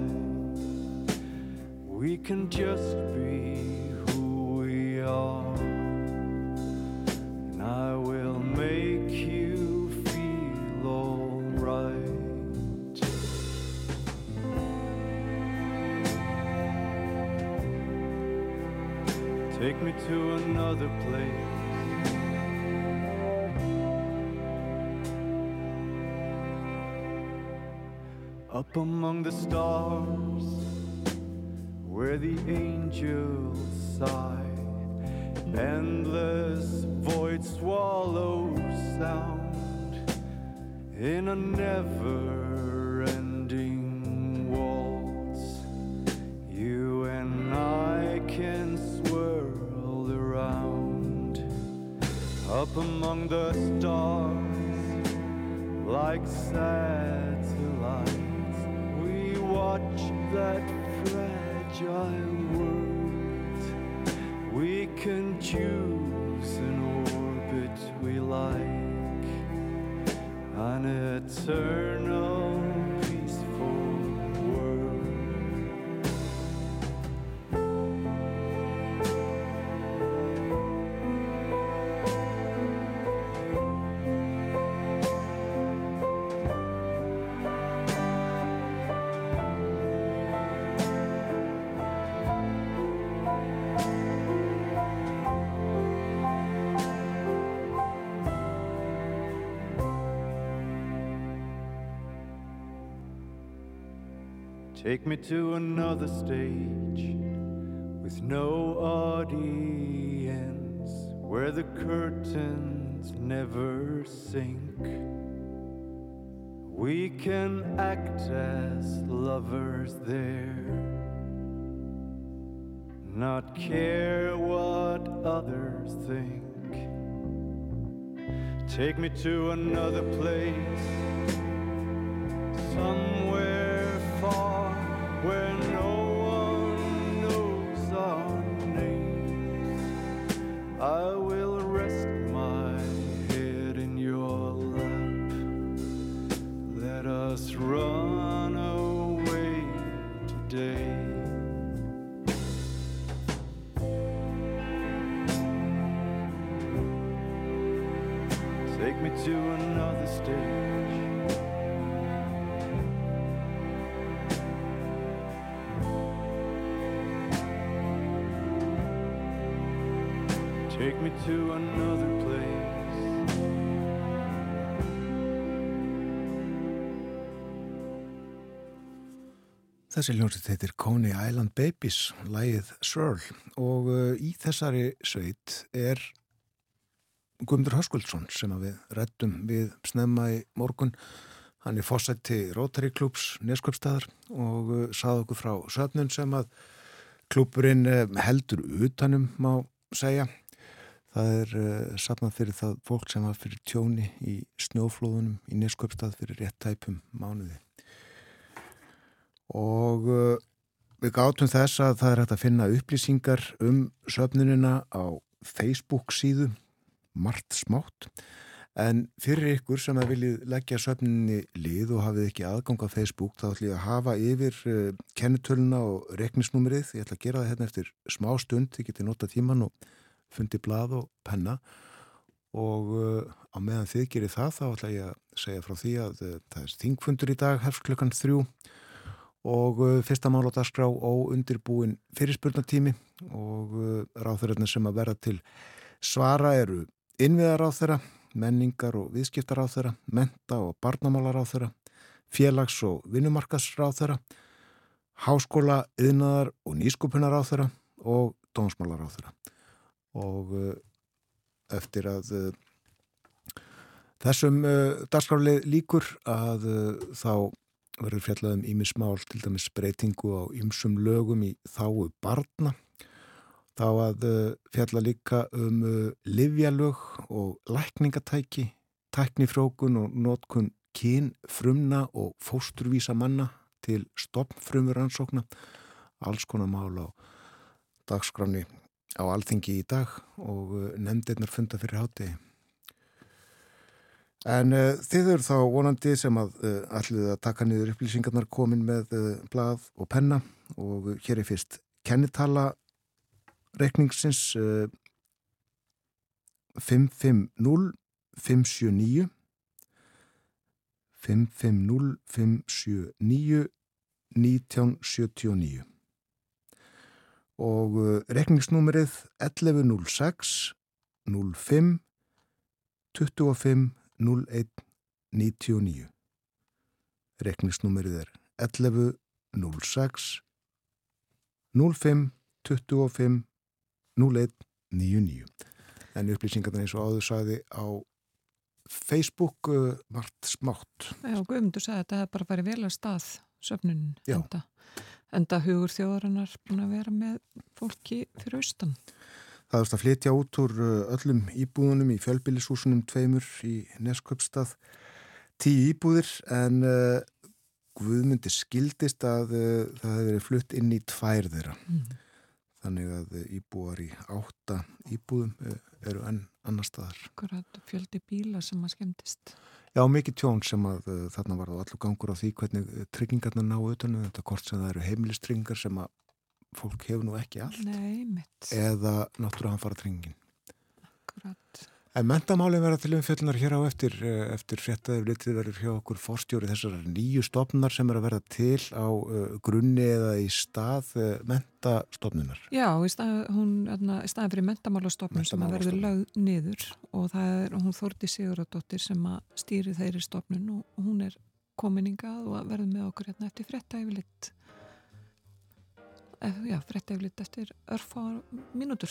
We can just be who we are, I will make you feel alright. Take me to another place. Up among the stars, where the angels sigh, endless void swallow sound in a never ending waltz. You and I can swirl around up among the stars like satellites. An eternal Take me to another stage with no audience where the curtains never sink. We can act as lovers there, not care what others think. Take me to another place, somewhere far where no Þessi hljómsveit heitir Coney Island Babies, lægið Swirl og uh, í þessari sveit er Guðmundur Höskuldsson sem við rettum við snemma í morgun. Hann er fósætti Rotary Clubs Neskjöpstæðar og uh, sað okkur frá söfnun sem að klúpurinn uh, heldur utanum má segja. Það er uh, safnað fyrir það fólk sem var fyrir tjóni í snjóflóðunum í Neskjöpstæð fyrir rétt tæpum mánuði og uh, við gátum þess að það er hægt að finna upplýsingar um söfnunina á Facebook síðu margt smátt. En fyrir ykkur sem að viljið leggja söfnuninni lið og hafið ekki aðgang á Facebook þá ætlum ég að hafa yfir uh, kennitöluna og reknisnúmerið ég ætla að gera það hérna eftir smá stund. Þið getið nota tíman og fundi blað og penna. Og uh, á meðan þið gerir það þá ætla ég að segja frá því að það er þingfundur í dag hefst klukkan þrjú og uh, fyrsta mál á dagskrá og undirbúin fyrirspurnatími og uh, ráþurarnir sem að verða til svara eru innviðaráþura, menningar og viðskiptaráþura, menta og barnamálaráþura, félags- og vinnumarkasráþura, háskóla, yðnaðar og nýskupunaráþura og dómsmálaráþura. Og uh, eftir að þessum dagskrálið líkur að þá verður fjallað um ímismál, til dæmis breytingu á ymsum lögum í þáu barna. Þá að uh, fjalla líka um uh, livjalög og lækningatæki, tæknifrókun og notkun kyn, frumna og fósturvísa manna til stoppfrumur ansókna. Alls konar mál á dagskráni á alþingi í dag og uh, nefndirnar funda fyrir hátegi. En uh, þið eru þá vonandi sem að uh, allir að taka niður upplýsingarnar komin með uh, blað og penna og hér er fyrst kennitala reikningsins 550 579 550 579 1979 og reikningsnúmerið 1106 05 25 0199 Rekningsnúmerið er 11 06 05 25 01 99 en upplýsingarna eins og áður sagði á Facebook uh, margt smátt. Já, Guðmundur sagði að þetta hefði bara farið vel að stað söfnunin Já. enda, enda hugur þjóðarinnar búin að vera með fólki fyrir austan Það er að flytja út úr uh, öllum íbúðunum í fjölbýlishúsunum tveimur í Nesköpstað tíu íbúðir en uh, Guðmundi skildist að uh, það hefði verið flutt inn í tvær þeirra. mm. Þannig að íbúar í átta íbúðum uh, eru enn annar staðar. Akkurat fjöldi bíla sem að skemmtist Já, mikið tjón sem að uh, þarna var það allur gangur á því hvernig uh, tryggingarna ná utanum þetta kort sem það eru heimilistryggingar sem að fólk hefur nú ekki allt. Nei, eða náttúrulega hann fara tryggingin. Akkurat. En mentamálinn verða til umfjöllunar hér á eftir, eh, eftir fréttaður litið verður hjá okkur forstjóri þessar nýju stofnunar sem er að verða til á uh, grunni eða í stað uh, mentastofnunar. Já, í stað, hún, þarna, í staðin fyrir mentamálastofnun sem að verður lögð niður og það er hún Þórti Siguradóttir sem að stýri þeirri stofnun og hún er kominingað og verður með okkur hérna eftir fréttaeflitt Já, fréttaeflitt eftir örfá mínútur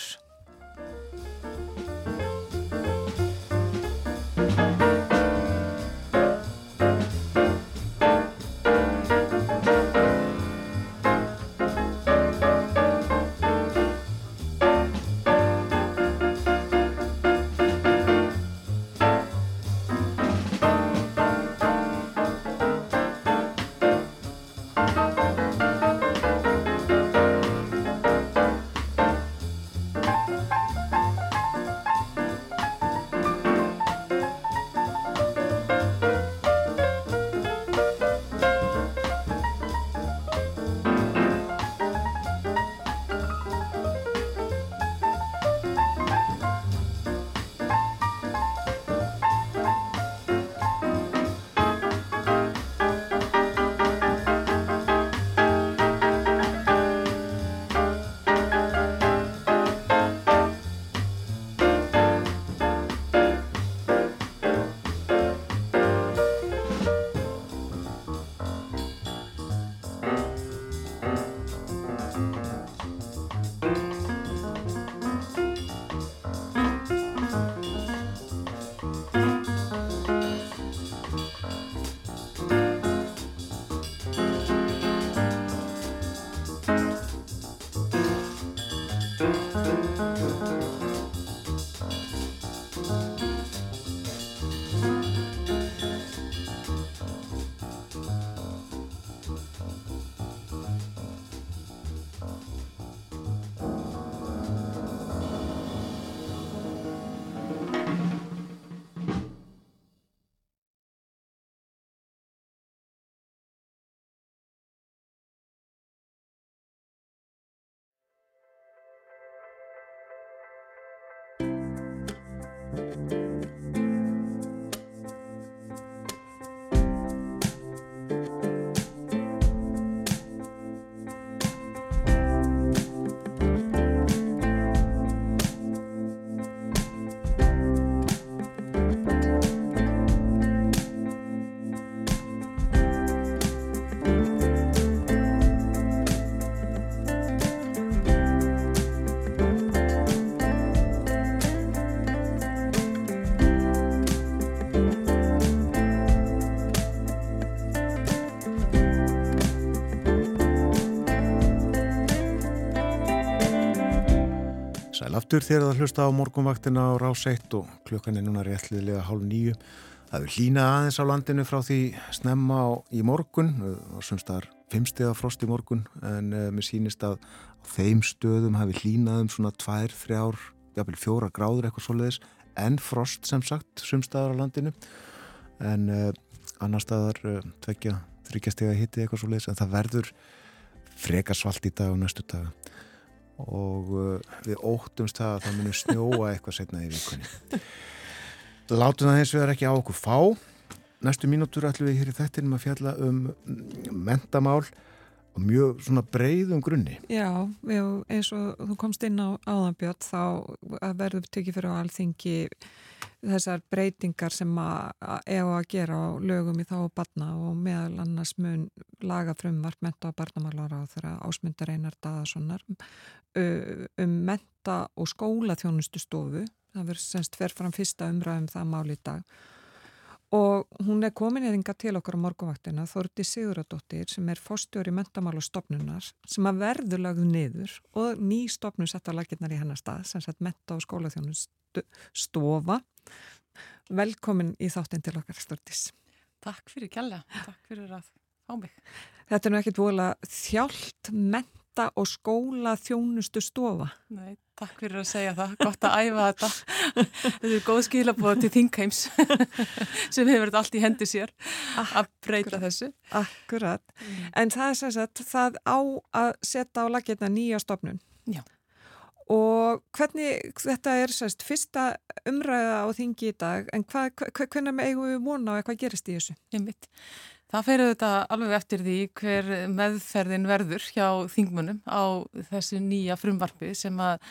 aftur þegar það hlusta á morgunvaktina á rás 1 og klukkan er núna réttliðlega hálf nýju. Það er hlýnað aðeins á landinu frá því snemma á, í morgun og semst það er fimmstega frost í morgun en uh, mér sýnist að þeim stöðum hafi hlýnað um svona tvær, þrjár, jafnvel fjóra gráður eitthvað svoleiðis. En frost sem sagt sumstaðar á landinu. En uh, annar staðar uh, tvekja, þryggjastega hitti eitthvað svoleiðis en það verður frekar svalt í dag og næstu daga og uh, við óttumst það að það muni snjóa eitthvað setna í vikunni. Látum það eins og það er ekki á okkur fá. Næstu mínútur ætlum við hér í þettinum að fjalla um mentamál og mjög svona breiðum grunni. Já, eins og þú komst inn á áðanbjörn þá verður tekið fyrir á alþingi þessar breytingar sem að ef að gera á lögum í þá og barna og meðal annars mun laga frumvart menta og barnamálar á þeirra ásmundar einar daðasonar um menta og skóla þjónustu stofu það verður semst fer fram fyrsta umræðum það mál í dag og hún er komin eðinga til okkar á morgunvaktina Þorti Siguradóttir sem er fórstjóri mentamála stopnunar sem að verður lagðu niður og ný stopnum setta lagirnar í hennar stað sem sett menta og skóla þjónustu stofa velkomin í þáttinn til okkar Stortis Takk fyrir kjalla, takk fyrir að fá mig. Þetta er nú ekkit vola þjált menta og skóla þjónustu stofa Nei, takk fyrir að segja það, gott að æfa þetta. Þetta er góð skilabóð til þingheims sem hefur verið allt í hendi sér að breyta þessu. Akkurat, mm. en það er sem sagt það á að setja á lagirna nýja stopnun Já. Og hvernig, þetta er sérst fyrsta umræða á þingi í dag, en hva, hva, hvernig eigum við vona og hvað gerist í þessu? Einmitt. Það ferir þetta alveg eftir því hver meðferðin verður hjá þingmunum á þessu nýja frumvarfi sem að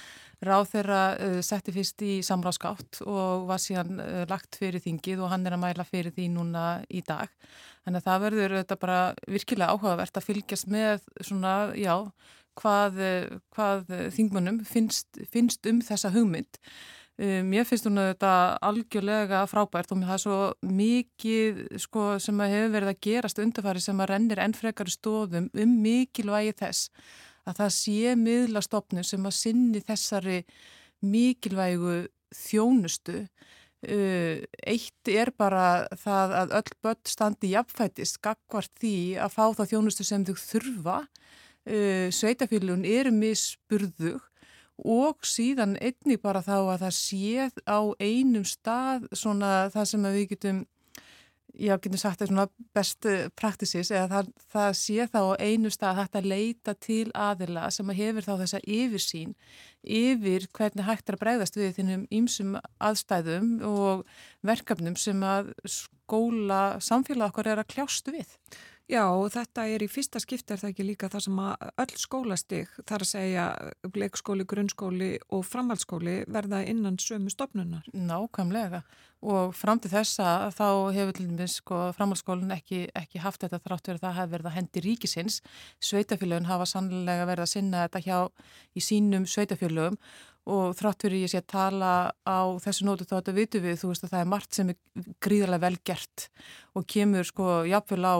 ráð þeirra uh, setti fyrst í samráðskátt og var síðan uh, lagt fyrir þingið og hann er að mæla fyrir því núna í dag. Þannig að það verður þetta bara virkilega áhugavert að fylgjast með svona, já, hvað, hvað þingmunum finnst, finnst um þessa hugmynd. Mér finnst hún að þetta algjörlega frábært og það er svo mikið sko, sem að hefur verið að gerast undarfæri sem að rennir ennfrekari stóðum um mikilvægi þess að það sé miðlastofnum sem að sinni þessari mikilvægu þjónustu. Eitt er bara það að öll börn standi jafnfætist gagvart því að fá það þjónustu sem þau þurfa uh, sveitafélun eru misburðug og síðan einni bara þá að það séð á einum stað svona það sem við getum já, getum sagt það svona best praktisis eða það, það sé þá á einu stað að þetta leita til aðila sem að hefur þá þessa yfirsýn yfir hvernig hægt er að bregðast við þinnum ímsum aðstæðum og verkefnum sem að skóla samfélag okkar er að kljástu við. Já, þetta er í fyrsta skipti er það ekki líka það sem að öll skólastig þar að segja leikskóli, grunnskóli og framhaldsskóli verða innan sömu stopnunar. Nákvæmlega og fram til þessa þá hefur til dæmis sko, framhaldsskólinn ekki, ekki haft þetta þrátt verið að það hefur verið að hendi ríkisins. Sveitafélagin hafa sannlega verið að sinna þetta hjá í sínum sveitafélagum og þrátt fyrir ég sé að tala á þessu nótu þá þetta vitu við, þú veist að það er margt sem er gríðarlega vel gert og kemur sko jafnvel á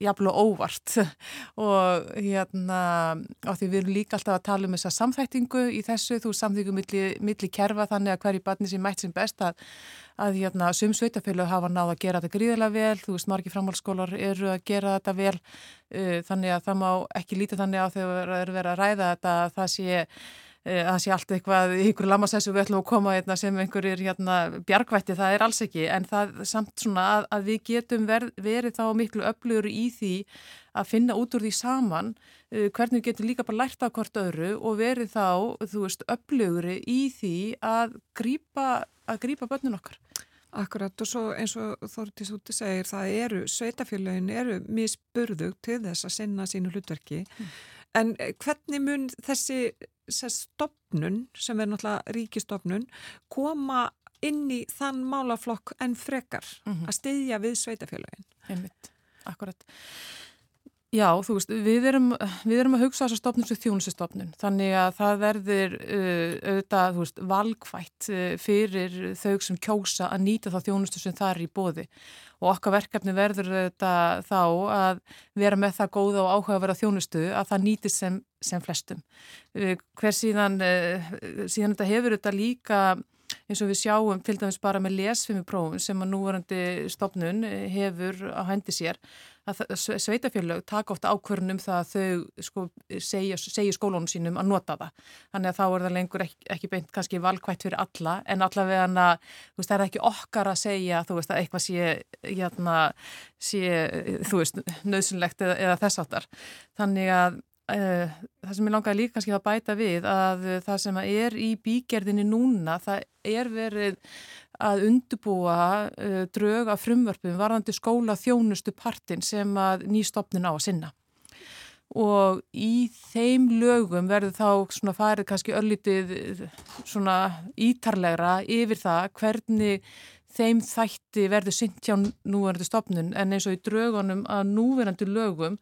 jafnvel og óvart. Og hérna á því við erum líka alltaf að tala um þessa samþæktingu í þessu, þú samþæktingu milli, milli kerfa þannig að hverju barni sem mætt sem best að, að hérna sum sveitafélag hafa náð að gera þetta gríðarlega vel, þú veist margi framhálskólar eru að gera þetta vel uh, þannig að það má ekki lítið þannig á þegar það eru verið að ræða þetta að það sé það sé allt eitthvað í ykkur lamassessu við ætlum að koma hérna, sem einhverjir hérna, bjargvætti, það er alls ekki. En það samt svona að, að við getum ver, verið þá miklu öflugur í því að finna út úr því saman uh, hvernig við getum líka bara lært af hvort öðru og verið þá, þú veist, öflugri í því að grípa, að grípa börnun okkar. Akkurat og svo eins og Þórtís úti segir það eru, sveitafélagin eru misburðug til þess að sinna sínu hlutverki. Mm. En eh, hvernig mun þessi, þessi stopnun sem er náttúrulega ríkistofnun koma inn í þann málaflokk en frekar mm -hmm. að styðja við sveitafélagin? Einmitt, akkurat. Já, þú veist, við erum, við erum að hugsa þessar stofnum sem þjónusistofnun þannig að það verður uh, auðvitað, þú veist, valgvætt uh, fyrir þau sem kjósa að nýta þá þjónustu sem það er í bóði og okkar verkefni verður auðvitað þá að vera með það góða og áhuga að vera þjónustu að það nýtist sem, sem flestum. Uh, hver síðan, uh, síðan þetta hefur þetta líka eins og við sjáum til dæmis bara með lesfimiprófum sem að núvarandi stofnun hefur á hendi sér að sveitafélög taka ofta ákvörnum það að þau sko, segja skólónum sínum að nota það. Þannig að þá er það lengur ekki, ekki beint kannski valkvætt fyrir alla en allavega hana, veist, það er ekki okkar að segja veist að eitthvað sé, hérna, sé veist, nöðsynlegt eða, eða þess áttar. Þannig að Uh, það sem ég langaði líka kannski að bæta við að það sem er í bígerðinni núna það er verið að undubúa uh, drög af frumvörpum varðandi skóla þjónustu partin sem að nýstofnun á að sinna. Og í þeim lögum verður þá svona farið kannski öllitið svona ítarlegra yfir það hvernig þeim þætti verður sint hjá núverandi stofnun. En eins og í drögunum að núverandi lögum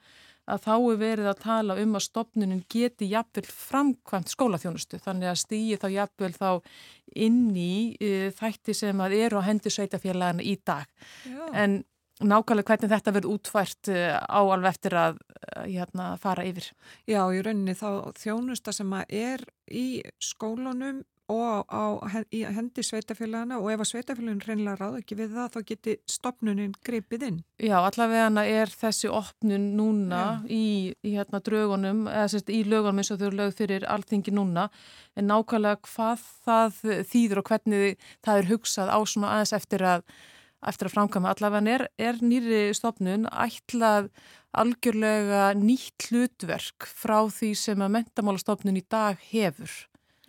að þá er verið að tala um að stopnunin geti jafnvel framkvæmt skólaþjónustu þannig að stýji þá jafnvel þá inn í uh, þætti sem að eru á hendi sveitafélagana í dag Já. en nákvæmlega hvernig þetta verður útfært uh, á alveg eftir að uh, hérna, fara yfir. Já, í rauninni þá þjónusta sem að er í skólunum og á, í hendi sveitafélagana og ef að sveitafélagin reynilega ráð ekki við það þá geti stopnunin greipið inn. Já, allavega er þessi opnun núna í, í hérna draugunum, eða sérst í lögunum eins og þau eru lögð fyrir alltingi núna. En nákvæmlega hvað það þýður og hvernig það er hugsað á svona aðeins eftir að eftir að framkama allavega er, er nýri stopnun ætlað algjörlega nýtt hlutverk frá því sem að mentamálastofnun í dag hefur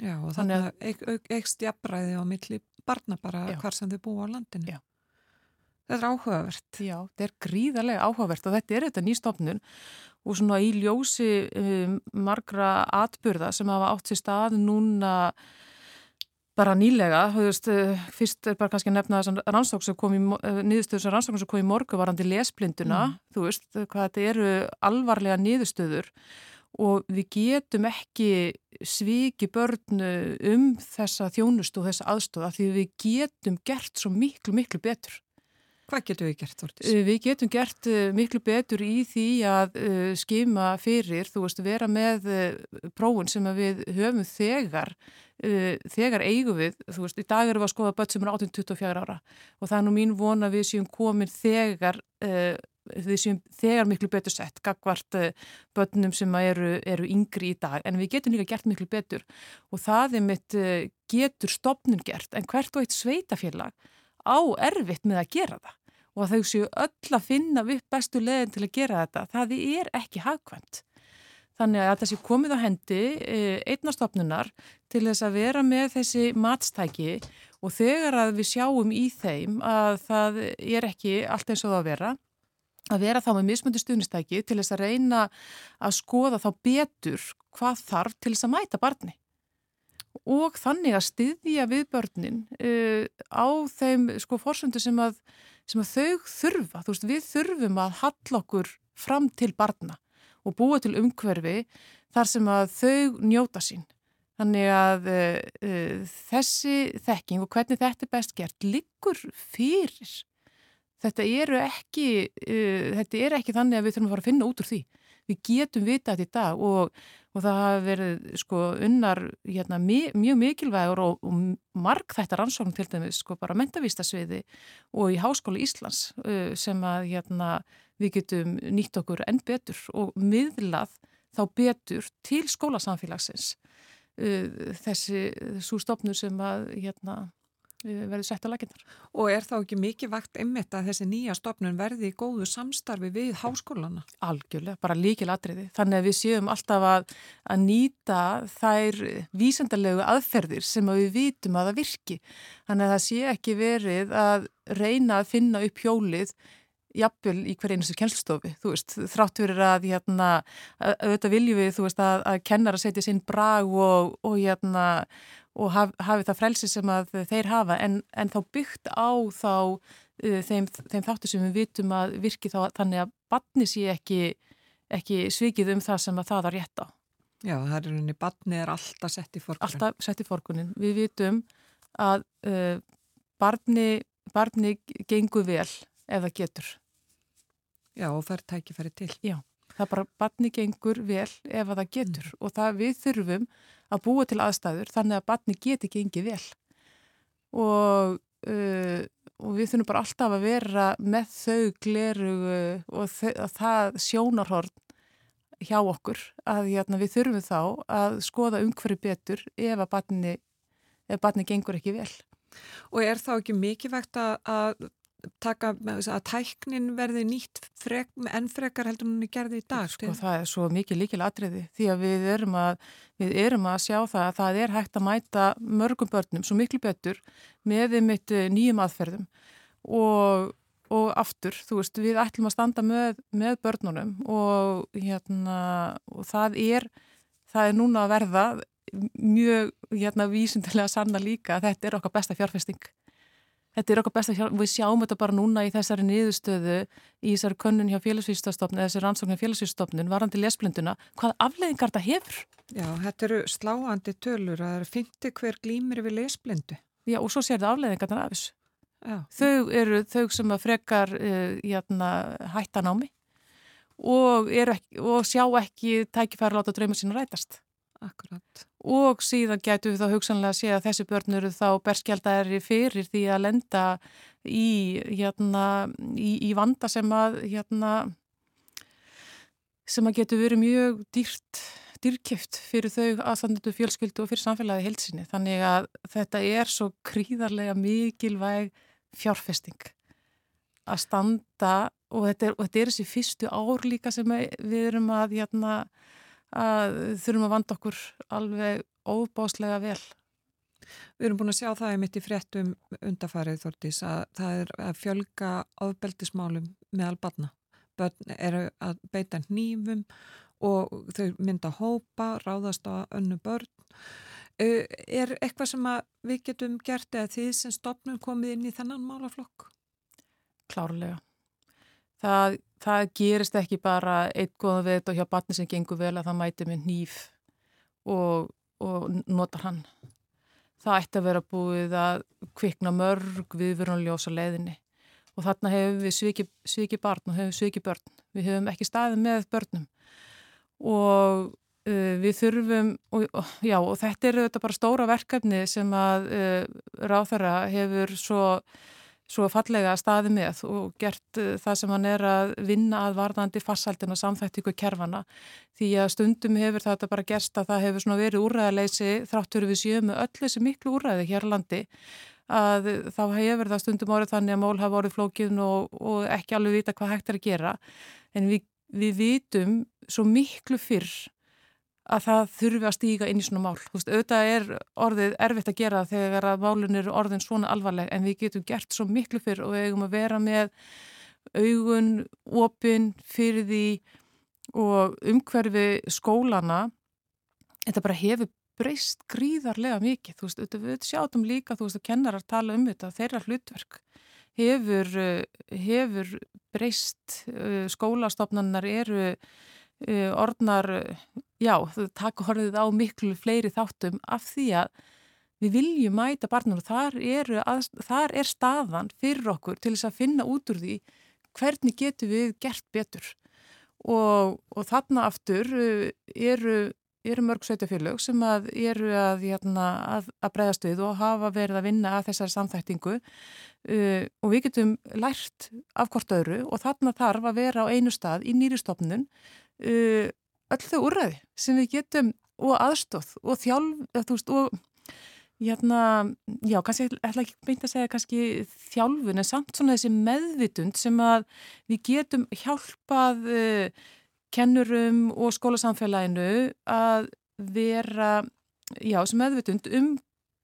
Já og þannig að eikst jafnræði á milli barna bara Já. hvar sem þau búa á landinu. Já. Þetta er áhugavert. Já, þetta er gríðarlega áhugavert og þetta er þetta nýstofnun og svona í ljósi um, margra atbyrða sem hafa átt sér stað núna bara nýlega, veist, eh, fyrst er bara kannski að nefna þess að rannsók sem kom í, eh, niðurstöður sem rannsókn sem kom í morgu varandi lesblinduna, mm. þú veist, hvað þetta eru alvarlega niðurstöður og við getum ekki sviki börnu um þessa þjónust og þessa aðstóða því við getum gert svo miklu, miklu betur. Hvað getum við gert, Þortis? Eh, við getum gert eh, miklu betur í því að skima fyrir, þú veist, vera með prófun sem við höfum þegar, þegar eigum við, þú veist, í dag erum við að skoða börn sem er 18-24 ára og það er nú mín vona við séum komin þegar við séum þegar miklu betur sett gagvart eh, börnum sem eru, eru yngri í dag. En við getum líka gert miklu betur. Og það er mitt eh, getur stopnum gert. En hvert og eitt sveitafélag á erfitt með að gera það. Og þau séu öll að finna upp bestu leðin til að gera þetta það er ekki hagkvæmt. Þannig að það sé komið á hendi eh, einnastofnunar til þess að vera með þessi matstæki. Og þegar að við sjáum í þeim að það er ekki allt eins og það að vera að vera þá með mismundi stuðnistæki til þess að reyna að skoða þá betur hvað þarf til þess að mæta barni. Og þannig að styðja við börnin uh, á þeim sko fórsöndu sem sem að þau þurfa, þú veist við þurfum að hall okkur fram til barna og búa til umhverfi þar sem að þau njóta sín. Þannig að uh, uh, þessi þekking og hvernig þetta er best gert liggur fyrir þetta eru ekki, uh, þetta er ekki þannig að við þurfum að fara að finna út úr því. Við getum vita þetta í dag og, og það hafa verið sko unnar hérna, mjög mikilvægur og, og marg þetta rannsókn til dæmis sko bara mentavístasviði og í Háskóla Íslands uh, sem að hérna, við getum nýtt okkur enn betur og miðlað þá betur til skólasamfélagsins uh, þessi svo stopnur sem að hérna, verður sett að laginnar. Og er þá ekki mikið vakt einmitt að þessi nýja stopnun verði í góðu samstarfi við háskólana? Algjörlega, bara líkil atriði. Þannig að við séum alltaf að, að nýta þær vísendalegu aðferðir sem að við vitum að það virki. Þannig að það sé ekki verið að reyna að finna upp hjólið jafnvel í hver einustu kjenslustofi, þú veist, þrátt fyrir að, hérna, auðvitað viljum við, þú veist, að, að kennar að setja sinn brag og, og, hérna, og haf, hafi það frelsi sem að þeir hafa, en, en þá byggt á þá uh, þeim, þeim þáttu sem við vitum að virki þá þannig að batni sé ekki, ekki svikið um það sem að það er rétt á. Já, það er unni, batni er alltaf sett í forkunin. Alltaf sett í forkunin. Við vitum að uh, barni, barni gengur vel ef það getur. Já, og fær tækifæri til. Já, það bara, barni gengur vel ef það getur mm. og það við þurfum að búa til aðstæður þannig að barni geti gengið vel og, uh, og við þurfum bara alltaf að vera með þau gleru og þau, það sjónarhorn hjá okkur að hérna, við þurfum þá að skoða umhverju betur ef að barni, ef barni gengur ekki vel. Og er þá ekki mikilvægt að, að taka að tæknin verði nýtt frek, enn frekar heldur hún er gerði í dag? Sko það er svo mikið líkil atriði því að við erum að, við erum að sjá það að það er hægt að mæta mörgum börnum svo miklu betur með mitt eh, nýjum aðferðum og, og aftur, þú veist, við ætlum að standa með, með börnunum og hérna, og það er það er núna að verða mjög hérna vísindilega sanna líka að þetta er okkar besta fjárfesting þetta er okkar besta hjálp, við sjáum þetta bara núna í þessari niðurstöðu í þessari könnun hjá félagsvísstofnun eða þessari rannsókn hjá félagsvísstofnun varandi lesblinduna, hvað afleðingar þetta hefur? Já, þetta eru sláandi tölur að það er fynti hver glýmir við lesblindu. Já, og svo sér þetta afleðingarnar af þessu. Já. Þau eru þau sem að frekar uh, hættan á mig og, ekki, og sjá ekki tækifæri að láta drauma sína rætast. Akkurat. Og síðan getur við þá hugsanlega að sé að þessi börn eru þá berskjaldæri fyrir því að lenda í, hérna, í, í vanda sem að, hérna, sem að getur verið mjög dýrt, dýrkjöft fyrir þau aðstandendu fjölskyldu og fyrir samfélagi heilsinni. Þannig að þetta er svo kríðarlega mikilvæg fjárfesting að standa og þetta er, og þetta er þessi fyrstu ár líka sem við erum að hérna að þurfum að vanda okkur alveg óbáslega vel. Við erum búin að sjá það í mitt í fréttum undafarið þortís að það er að fjölga ofbeldismálum með albanna. Börn eru að beita nýmum og þau mynda hópa, ráðast á önnu börn. Er eitthvað sem við getum gert eða því sem stopnum komið inn í þennan málaflokk? Klárlega. Það, það gerist ekki bara eitt góða veit og hjá batni sem gengur vel að það mæti með nýf og, og notar hann. Það ætti að vera búið að kvikna mörg viðvörunljósa leiðinni og þarna hefur við svikið sviki barn og hefur svikið börn. Við hefum ekki staðið með börnum og uh, við þurfum, og, og, já og þetta er þetta bara stóra verkefni sem að uh, ráþara hefur svo svo fallega staði með og gert uh, það sem hann er að vinna að varðandi farsaldin og samþættingu kerfana því að stundum hefur þetta bara gerst að það hefur verið úræðaleysi þráttur við sjöum með öll þessi miklu úræði hér landi að þá hefur það stundum orðið þannig að mól hafa orðið flókin og, og ekki alveg vita hvað hægt er að gera. En við, við vitum svo miklu fyrr að það þurfi að stíga inn í svona mál. Þú veist, auðvitað er orðið erfitt að gera þegar að málun eru orðin svona alvarleg en við getum gert svo miklu fyrr og við eigum að vera með augun, opin því og umhverfi skólana þetta bara hefur breyst gríðarlega mikið. Þú veist, auðvitað við sjátum líka, þú veist, að kennarar tala um þetta, þeirra hlutverk hefur, hefur breyst, skólastofnanar eru Uh, orðnar, já, þau taka horfið á miklu fleiri þáttum af því að við viljum mæta barnum og þar, að, þar er staðan fyrir okkur til þess að finna út úr því hvernig getur við gert betur. Og, og þarna aftur uh, eru, eru mörg sveitafélög sem að eru að, hérna, að, að bregðast við og hafa verið að vinna að þessari samþæktingu uh, og við getum lært af hvort öðru. Og þarna þarf að vera á einu stað í nýri stofnun uh, öll þau úrræði sem við getum og aðstóð og þjálf, þú veist, og hérna, já, kannski ég ætla ekki beint að segja kannski þjálfun en samt svona þessi meðvitund sem að við getum hjálpað uh, kennurum og skólasamfélaginu að vera, já, sem meðvitund um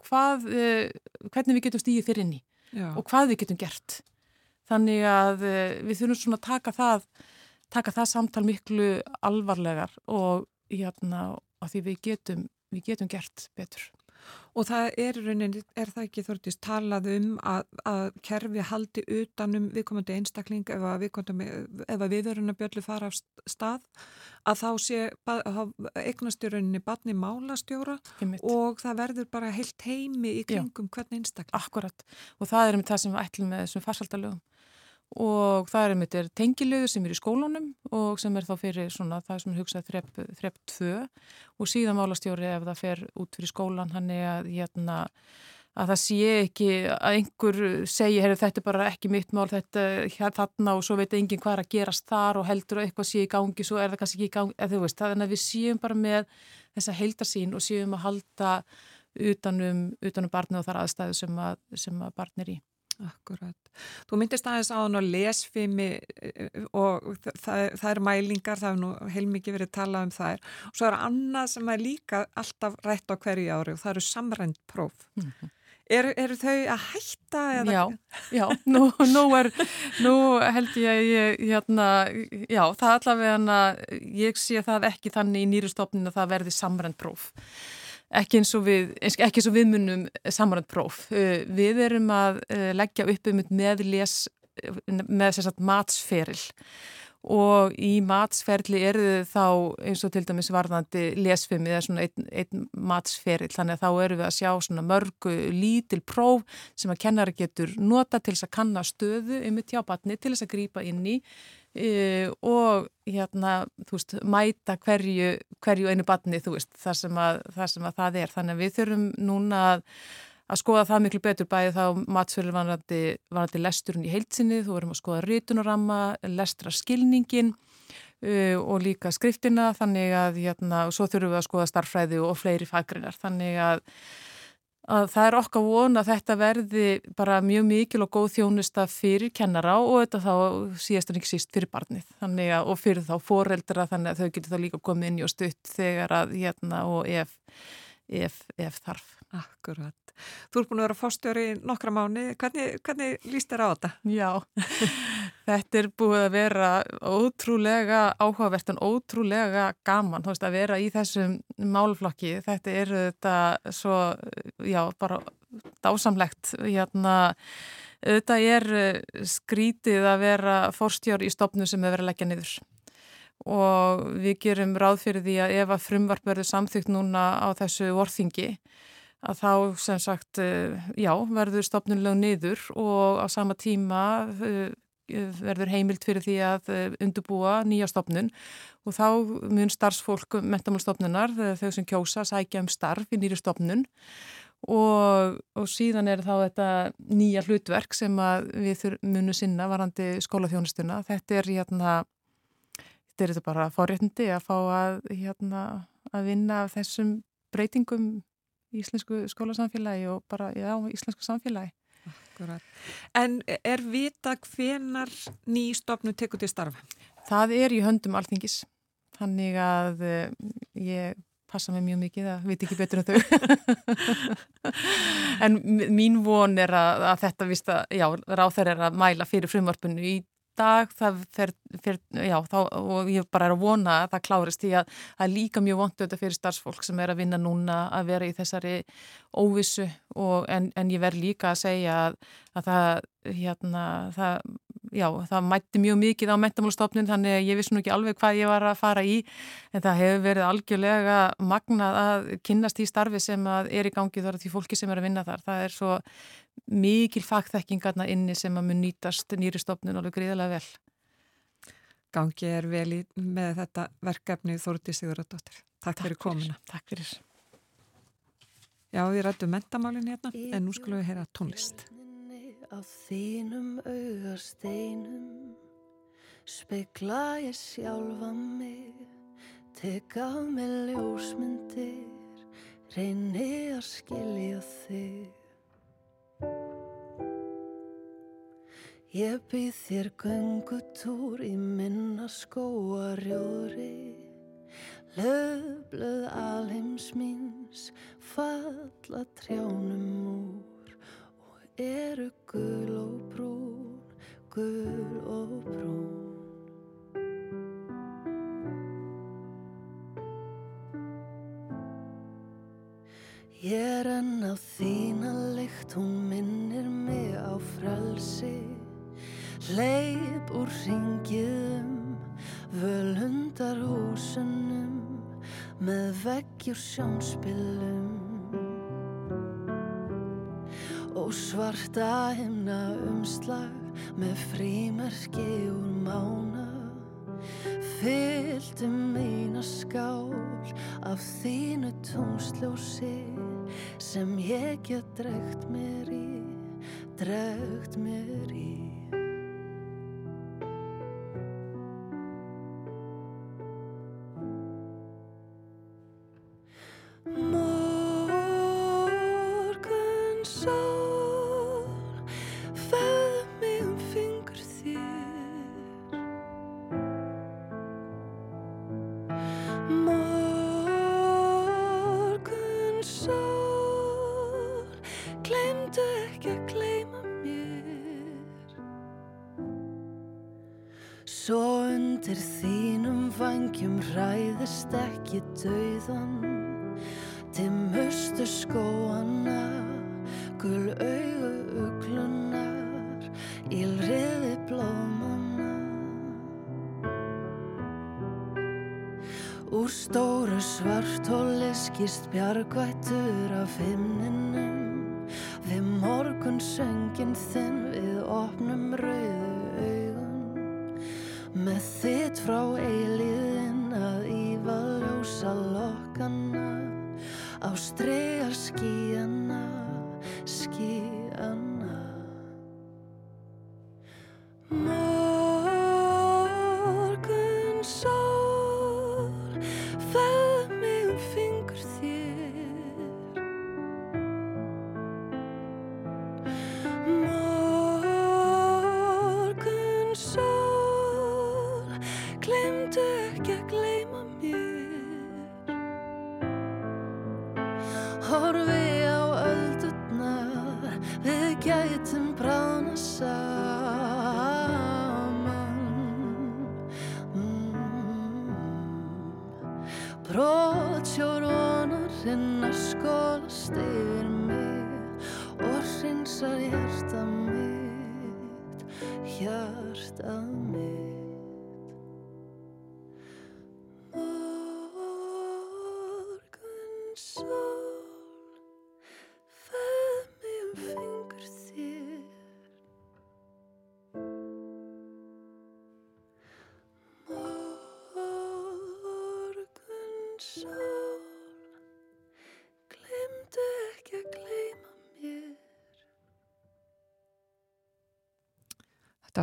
hvað, uh, hvernig við getum stíðið fyrir inn í já. og hvað við getum gert. Þannig að uh, við þurfum svona að taka það, taka það samtal miklu alvarlegar og hérna, að því við getum, við getum gert betur. Og það er rauninni, er það ekki þortist talað um að, að kerfi haldi utanum viðkomandi einstakling ef að viðverunarbjöllu fara af stað að þá sé eignast í rauninni badni málastjóra Heimitt. og það verður bara heilt heimi í kringum Já. hvern einstakling. Akkurat og það er um það sem við ætlum með þessum farsaldalögum og það er með tengilögur sem er í skólunum og sem er þá fyrir svona það sem er hugsað þrepp, þrepp 2 og síðan málastjóri ef það fer út fyrir skólan hann er að, hérna, að það sé ekki að einhver segi þetta er bara ekki mitt mál þetta hér þarna og svo veit enginn hvað er að gerast þar og heldur að eitthvað sé í gangi svo er það kannski ekki í gangi, eða veist þannig að við séum bara með þessa heildarsín og séum að halda utanum, utanum barni og þar aðstæðu sem að, sem að barni er í. Akkurat. Þú myndist aðeins á hann og lesfimi og það, það er mælingar, það hefur nú heilmikið verið talað um það er. Og svo er annað sem er líka alltaf rætt á hverju ári og það eru samrænt próf. Mm -hmm. Eru er þau að hætta? Eða? Já, já, nú, nú, er, nú held ég að ég, hérna, já, það allavega, ég sé það ekki þannig í nýrustofninu að það verði samrænt próf ekki eins og við, ekki eins og við munum samanrænt próf. Uh, við erum að uh, leggja upp um með les, með sérstaklega matsferil og í matsferli eru þá eins og til dæmis varðandi lesfimi eða svona einn, einn matsferil þannig að þá eru við að sjá svona mörgu lítil próf sem að kennari getur nota til þess að kanna stöðu um mitt hjá batni til þess að grýpa inn í Uh, og hérna, þú veist, mæta hverju, hverju einu batni, þú veist, þar sem, að, þar sem að það er. Þannig að við þurfum núna að, að skoða það miklu betur bæði þá matsfjölu vanandi, vanandi lesturinn í heilsinni, þú verðum að skoða rítunaramma, lestra skilningin uh, og líka skriftina, þannig að, hérna, og svo þurfum við að skoða starfræði og fleiri fagrinar, þannig að að það er okkar von að þetta verði bara mjög mikil og góð þjónusta fyrir kennara og þetta þá síðast en ekki síst fyrir barnið að og fyrir þá foreldra þannig að þau getur þá líka komið inn í og stutt þegar að hérna og ef, ef, ef þarf. Akkurat. Þú er búin að vera fórstjóri nokkra mánu. Hvernig, hvernig líst þér á þetta? Já, þetta er búið að vera ótrúlega áhugavert en ótrúlega gaman veist, að vera í þessum málflokki. Þetta er þetta svo, já, bara dásamlegt. Hérna, þetta er skrítið að vera fórstjóri í stopnu sem hefur verið að leggja niður og við gerum ráð fyrir því að ef að frumvarp verður samþygt núna á þessu vorþingi að þá sem sagt, eh, já, verður stopnunlega niður og á sama tíma eh, verður heimilt fyrir því að eh, undubúa nýja stopnun og þá mun starfsfólk mentamálstopnunar, þau sem kjósa, sækja um starf í nýri stopnun og, og síðan er þá þetta nýja hlutverk sem við munum sinna varandi skólaþjónustuna. Þetta er hérna, þetta er þetta bara fórréttindi að fá að, hérna, að vinna af þessum breytingum í íslensku skólasamfélagi og bara, já, íslensku samfélagi. Akkurat. En er vita hvenar nýstofnu tekur til starfa? Það er í höndum alþingis, þannig að uh, ég passa mig mjög mikið að viti ekki betur en þau. en mín von er að, að þetta vist að, já, ráð þeir er að mæla fyrir frumvarpinu í dag fer, fer, já, þá, og ég bara er að vona að það klárist því að það er líka mjög vondu þetta fyrir starfsfólk sem er að vinna núna að vera í þessari óvissu og, en, en ég verð líka að segja að, að það, hérna, það, já, það mætti mjög mikið á mentamálstofnun þannig að ég vissi nú ekki alveg hvað ég var að fara í en það hefur verið algjörlega magnað að kynnast í starfi sem er í gangi þar því fólki sem er að vinna þar. Það er svo mikil fagþekkingarna inni sem að mun nýtast nýri stofnun alveg gríðilega vel. Gangi er vel í, með þetta verkefni Þórti Sigurðardóttir. Takk, Takk fyrir komina. Takk fyrir. Já, við rættum mentamálinn hérna, en nú skulum við heyra tónlist. Á þínum augarsteinum Spegla ég sjálfa mig Tek af með ljósmyndir, reyni að skilja þig. Ég býð þér göngutúr í minna skóarjóri, löfblöð alheims míns, falla trjánum úr eru gul og brún, gul og brún. Ég er enn á þína lykt, hún minnir mig á frelsi. Leip úr ringiðum, völundar húsunum, með veggjur sjónspilum. Svarta himna umslag, með frímerki úr mána. Fylltum mína skál af þínu tónsljósi sem ég get dregt mér í, dregt mér í. Bjargvættur af himninum Við morgun söngin þinn við opnum rauðu augun. Með þitt frá eilíðin að ífa ljósa lokkana Á stregar skíana, skíana Morgun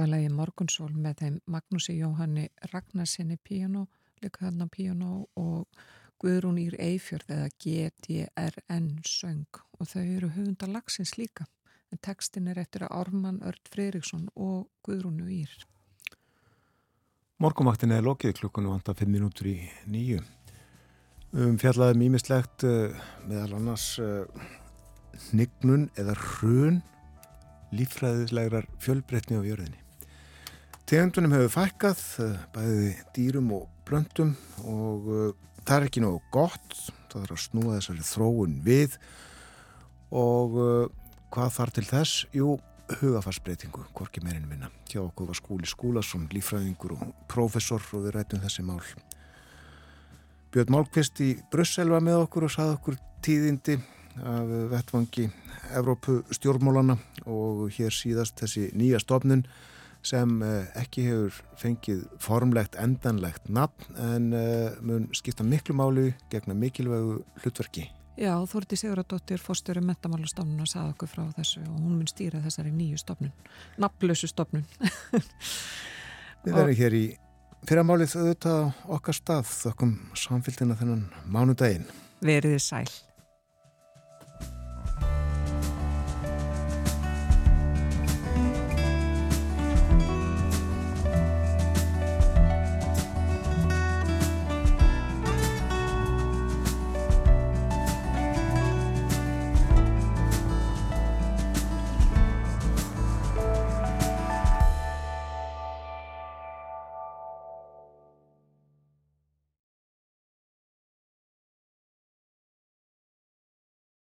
Var lagi Morgunsól með þeim Magnúsi Jóhanni Ragnarsinni píjánó, líka þarna píjánó og Guðrún Ír Eifjörð eða GDRN söng og þau eru höfundar lagsins líka. En textin er eftir að Ármann Örd Freiriksson og Guðrúnu Ír. Morgumaktin er lokið klukkunum vanda 5 minútur í nýju. Um fjallaðum ímislegt uh, meðal annars uh, hnignun eða hrun líffræðislegar fjölbreytni á jörðinni. Tegundunum hefur fækkað, uh, bæði dýrum og blöndum og uh, það er ekki nógu gott, það þarf að snúa þessari þróun við og uh, hvað þarf til þess? Jú, hugafarsbreytingu, hvorki meirinn minna. Hjá okkur var skúli skúlason, lífræðingur og prófessor og við rætum þessi mál. Björn Málkvist í Brussel var með okkur og saði okkur tíðindi af vettvangi Evrópu stjórnmólana og hér síðast þessi nýja stofnun sem eh, ekki hefur fengið formlegt endanlegt nafn en eh, mun skipta miklu máli gegna mikilvægu hlutverki. Já, Þórti Siguradóttir, fórstöru metamálastofnun að sagða okkur frá þessu og hún mun stýra þessari nýju stofnun, nafnlösu stofnun. Við verðum hér í fyrir að málið auðvitað okkar stað þokkum samfélgina þennan mánudaginn. Veriði sæl.